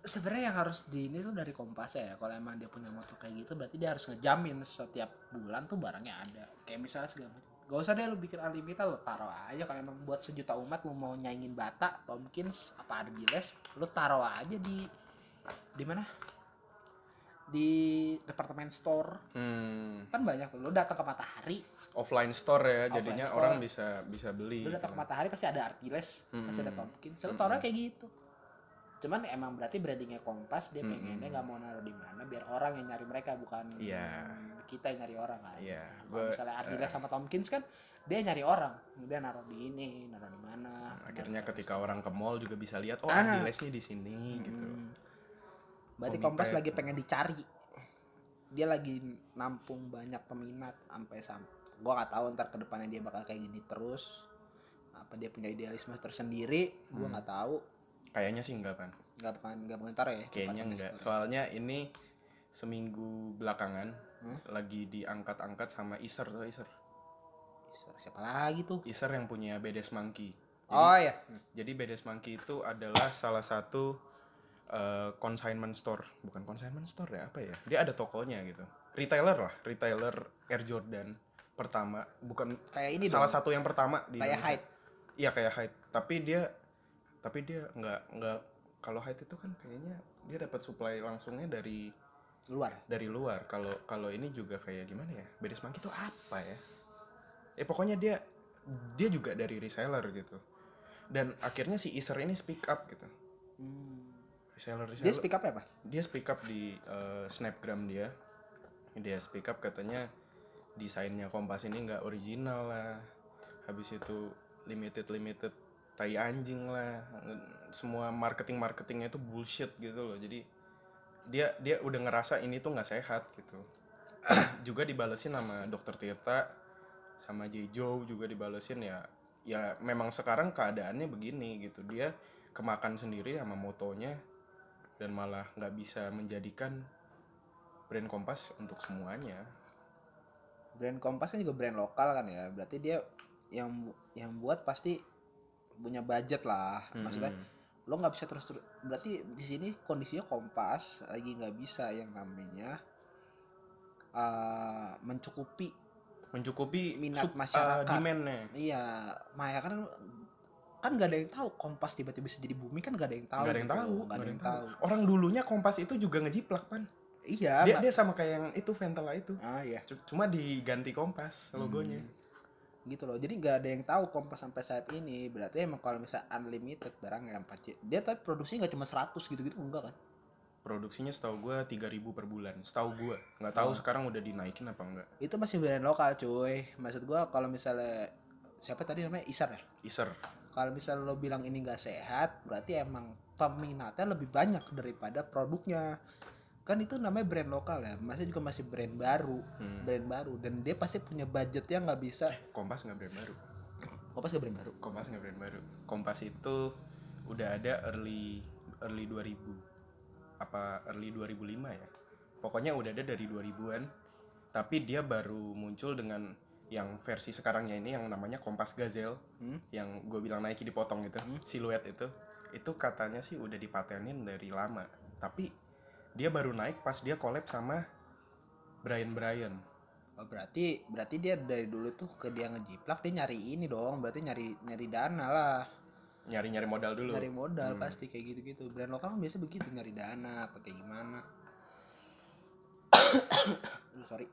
Sebenarnya yang harus di ini tuh dari Kompas ya kalau emang dia punya moto kayak gitu berarti dia harus ngejamin setiap bulan tuh barangnya ada. Kayak misalnya segala macam. Gak usah deh lu bikin unlimited lu taruh aja. Kalau emang buat sejuta umat lu mau nyaingin Bata Tomkins apa Argiles lu taruh aja di di mana? Di departemen store. Hmm, kan banyak tuh lu datang ke Matahari. Offline store ya Offline jadinya store. orang bisa bisa beli lu datang ke gitu. Matahari pasti ada Argiles pasti ada Hmm. Tomkins lu taruh kayak gitu. Cuman emang berarti brandingnya Kompas dia pengennya nggak mau naruh di mana biar orang yang nyari mereka bukan Iya. kita yang nyari orang kan. Iya, kalau misalnya Adidas sama Tomkins kan dia nyari orang. Dia naruh di ini naruh di mana. Akhirnya ketika orang ke mall juga bisa lihat oh Ah. Di sini gitu. Hmm. Berarti Komipet. Kompas lagi pengen dicari. Dia lagi nampung banyak peminat sampai sampai gua nggak tahu ntar ke depannya dia bakal kayak gini terus. Apa dia punya idealisme tersendiri gua Hmm. nggak tahu. Kayaknya sih enggak pan. Nggak bakalan nggak bentar ya kayaknya enggak Store. soalnya ini seminggu belakangan Hmm? lagi diangkat-angkat sama Iser tuh Iser. Siapa lagi tuh? Iser yang punya Bedes Monkey. Oh ya Jadi Bedes Monkey itu adalah salah satu eh, consignment store, bukan consignment store ya apa ya? Dia ada tokonya gitu. Retailer lah, retailer Air Jordan pertama, bukan kayak ini salah dong satu yang pertama di kayak. Hyde Iya kayak Hyde, tapi dia tapi dia nggak nggak kalau Hyde itu kan kayaknya dia dapat supply langsungnya dari luar dari luar. Kalau kalau ini juga kayak gimana ya? Bedes Monkey itu apa ya? Eh pokoknya dia dia juga dari reseller gitu. Dan akhirnya si Iser ini speak up gitu. Reseller dia reseller. speak up ya pak Dia speak up di eh, snapgram dia. Dia speak up katanya desainnya Kompas ini nggak original lah. Habis itu limited limited tai anjing lah. Semua marketing marketingnya itu bullshit gitu loh. Jadi dia dia udah ngerasa ini tuh nggak sehat gitu. juga dibalesin sama dokter Tirta sama J. Joe juga dibalesin ya ya memang sekarang keadaannya begini gitu dia kemakan sendiri sama motonya dan malah nggak bisa menjadikan brand Kompas untuk semuanya. Brand Kompas kan juga brand lokal kan ya. Berarti dia yang yang buat pasti punya budget lah. Maksudnya Mm-mm. lo nggak bisa terus terus. Berarti di sini kondisinya Kompas lagi nggak bisa yang namanya eh, mencukupi mencukupi Minat sup- masyarakat. eh, demand-nya. Iya Maya kan kan nggak ada yang tahu Kompas tiba-tiba bisa jadi bumi kan nggak ada yang tahu. Nggak ada yang gitu. tahu ada yang tahu. orang dulunya Kompas itu juga ngejiplak pan. Iya dia dia sama kayak yang itu Ventela itu. Ah iya. Cuma diganti Kompas logonya. Gitu loh. Jadi nggak ada yang tahu kompas sampai saat ini. Berarti emang kalau misalnya unlimited barang yang 4 dia tapi produksi nggak cuma 100 gitu-gitu enggak kan? Produksinya setahu gua 3000 per bulan. Setahu gua. Nggak tahu Oh. sekarang udah dinaikin apa enggak. Itu masih brand lokal cuy. Maksud gua kalau misalnya siapa tadi namanya? Isar ya? Iser kalau misalnya lo bilang ini nggak sehat berarti emang peminatnya lebih banyak daripada produknya. Kan itu namanya brand lokal ya masih juga masih brand baru Hmm. brand baru. Dan dia pasti punya budget yang nggak bisa. Kompas nggak brand baru? Kompas nggak brand baru? Kompas nggak brand baru. Kompas itu udah ada early early 2000 apa early 2005 ya? Pokoknya udah ada dari 2000-an tapi dia baru muncul dengan yang versi sekarangnya ini yang namanya Kompas Gazelle Hmm. yang gue bilang Nike dipotong gitu siluet itu itu katanya sih udah dipatenin dari lama. Tapi dia baru naik pas dia collab sama Brian Brian Oh, berarti berarti dia dari dulu tuh ke dia ngejiplak dia nyari ini dong berarti nyari nyari dana lah. Nyari nyari modal dulu. Nyari modal Hmm. pasti kayak gitu gitu brand lokal kan biasa begitu nyari dana apa kayak gimana. Sorry.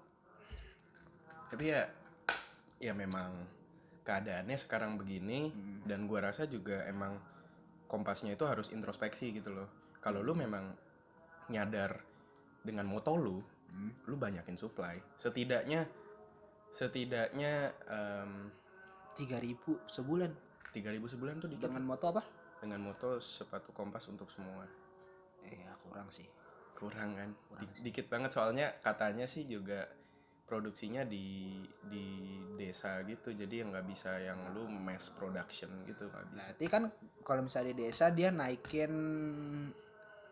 Tapi ya ya memang keadaannya sekarang begini Hmm. dan gua rasa juga emang kompasnya itu harus introspeksi gitu loh. Kalau lu memang nyadar dengan moto lu Hmm. lu banyakin supply. Setidaknya setidaknya tiga ribu sebulan. 3000 sebulan tuh dikit. Dengan moto apa? Dengan moto sepatu kompas untuk semua. Eh ya kurang sih. Kurang kan? Kurang Di- dikit banget. Soalnya katanya sih juga produksinya di di desa gitu. Jadi yang nggak bisa yang lu mass production gitu nggak bisa. Berarti kan kalau misalnya di desa dia naikin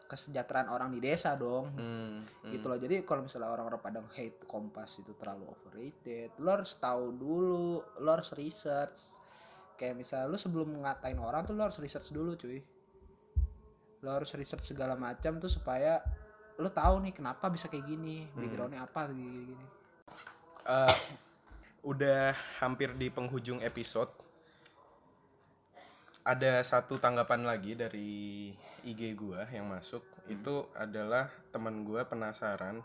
kesejahteraan orang di desa dong. Hmm, hmm. gitu loh. Jadi kalau misalnya orang-orang pada hate kompas itu terlalu overrated lo harus tahu dulu lo harus research. Kayak misalnya lo sebelum ngatain orang tuh lo harus research dulu cuy. Lo harus research segala macam tuh supaya lo tahu nih kenapa bisa kayak gini backgroundnya apa gini gini Eh, udah hampir di penghujung episode. Ada satu tanggapan lagi dari IG gua yang masuk. Itu adalah teman gua penasaran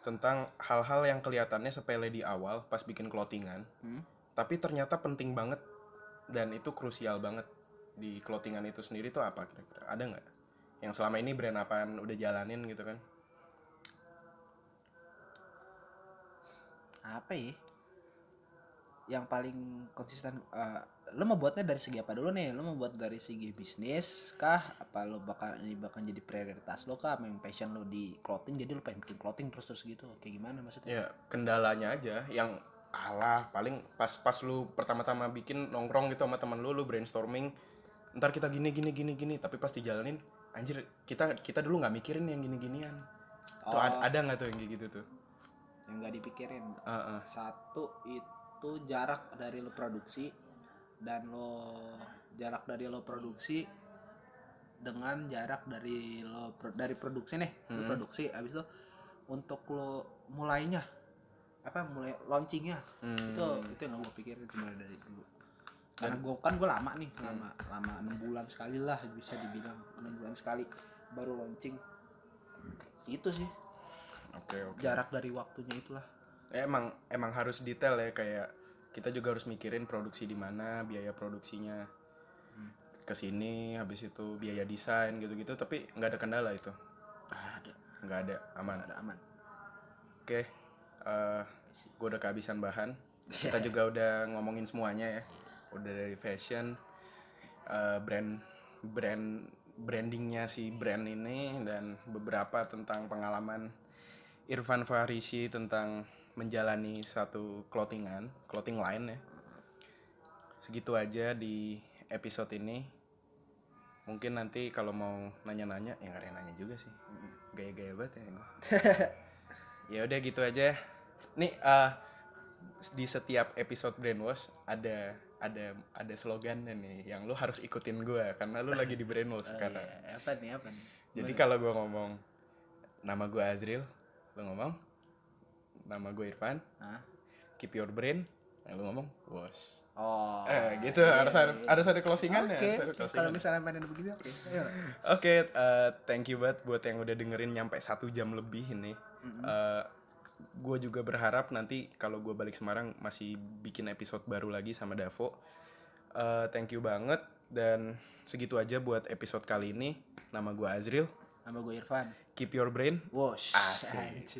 tentang hal-hal yang kelihatannya sepele di awal pas bikin clothingan Hmm. tapi ternyata penting banget dan itu krusial banget di clothingan itu sendiri tuh apa kira-kira? Ada nggak? Yang selama ini brand apaan udah jalanin gitu kan apa ya? Yang paling konsisten eh, lo mau buatnya dari segi apa dulu nih? Lo mau buat dari segi bisnis kah? Apa lo bakal ini bakal jadi prioritas lo kah? Memang passion lo di clothing? Jadi lo pengen bikin clothing terus terus gitu. Kayak gimana maksudnya? Ya kendalanya aja. Yang alah paling pas pas lu pertama-tama bikin nongkrong gitu sama teman lu lu brainstorming. Ntar kita gini gini gini gini. Tapi pas dijalanin anjir kita kita dulu nggak mikirin yang gini ginian tuh Oh. ad- ada nggak tuh yang gitu tuh yang nggak dipikirin Heeh. satu itu jarak dari lo produksi dan lo jarak dari lo produksi dengan jarak dari lo pro- dari produksi nih lo Hmm. produksi habis itu untuk lo mulainya apa mulai launchingnya Hmm. itu itu yang gue pikirin sebenarnya dari dulu karena gue kan gue lama nih lama lama enam bulan sekali lah bisa dibilang enam bulan sekali baru launching itu sih oke oke. Jarak dari waktunya itulah. Ya, emang emang harus detail ya kayak kita juga harus mikirin produksi di mana biaya produksinya. Ke sini habis itu biaya desain gitu-gitu tapi nggak ada kendala itu. Ada. Nggak ada aman. Ada aman. Oke, gue udah kehabisan bahan. Kita juga udah ngomongin semuanya ya. Udah dari fashion, eh, brand, brand, brandingnya si brand ini dan beberapa tentang pengalaman Irfan Farisi tentang menjalani satu clothingan, clothing line ya. Segitu aja di episode ini. Mungkin nanti kalau mau nanya-nanya, ya nggak ada yang nanya juga sih. Gaya-gaya banget ya. gua ya udah gitu aja nih eh di setiap episode brainwash ada ada ada slogannya nih yang lu harus ikutin gue karena lu lagi di brainwash sekarang Eh, apa nih apa nih jadi kalau gue ngomong nama gue Azril lu ngomong. Nama gue Irfan. Hah? keep your brain. Nah, lu ngomong wash oh. Eh gitu. Harus ada harus ada closingnya oke. harus ada kalau closingan misalnya mainin begini oke. Ayo Oke, eh, thank you banget buat yang udah dengerin nyampe satu jam lebih ini. gue juga berharap nanti kalau gue balik Semarang masih bikin episode baru lagi sama Davo. Eh, thank you banget. Dan segitu aja buat episode kali ini. Nama gue Azril. nama gue Irfan Keep your brain. Wash Asik.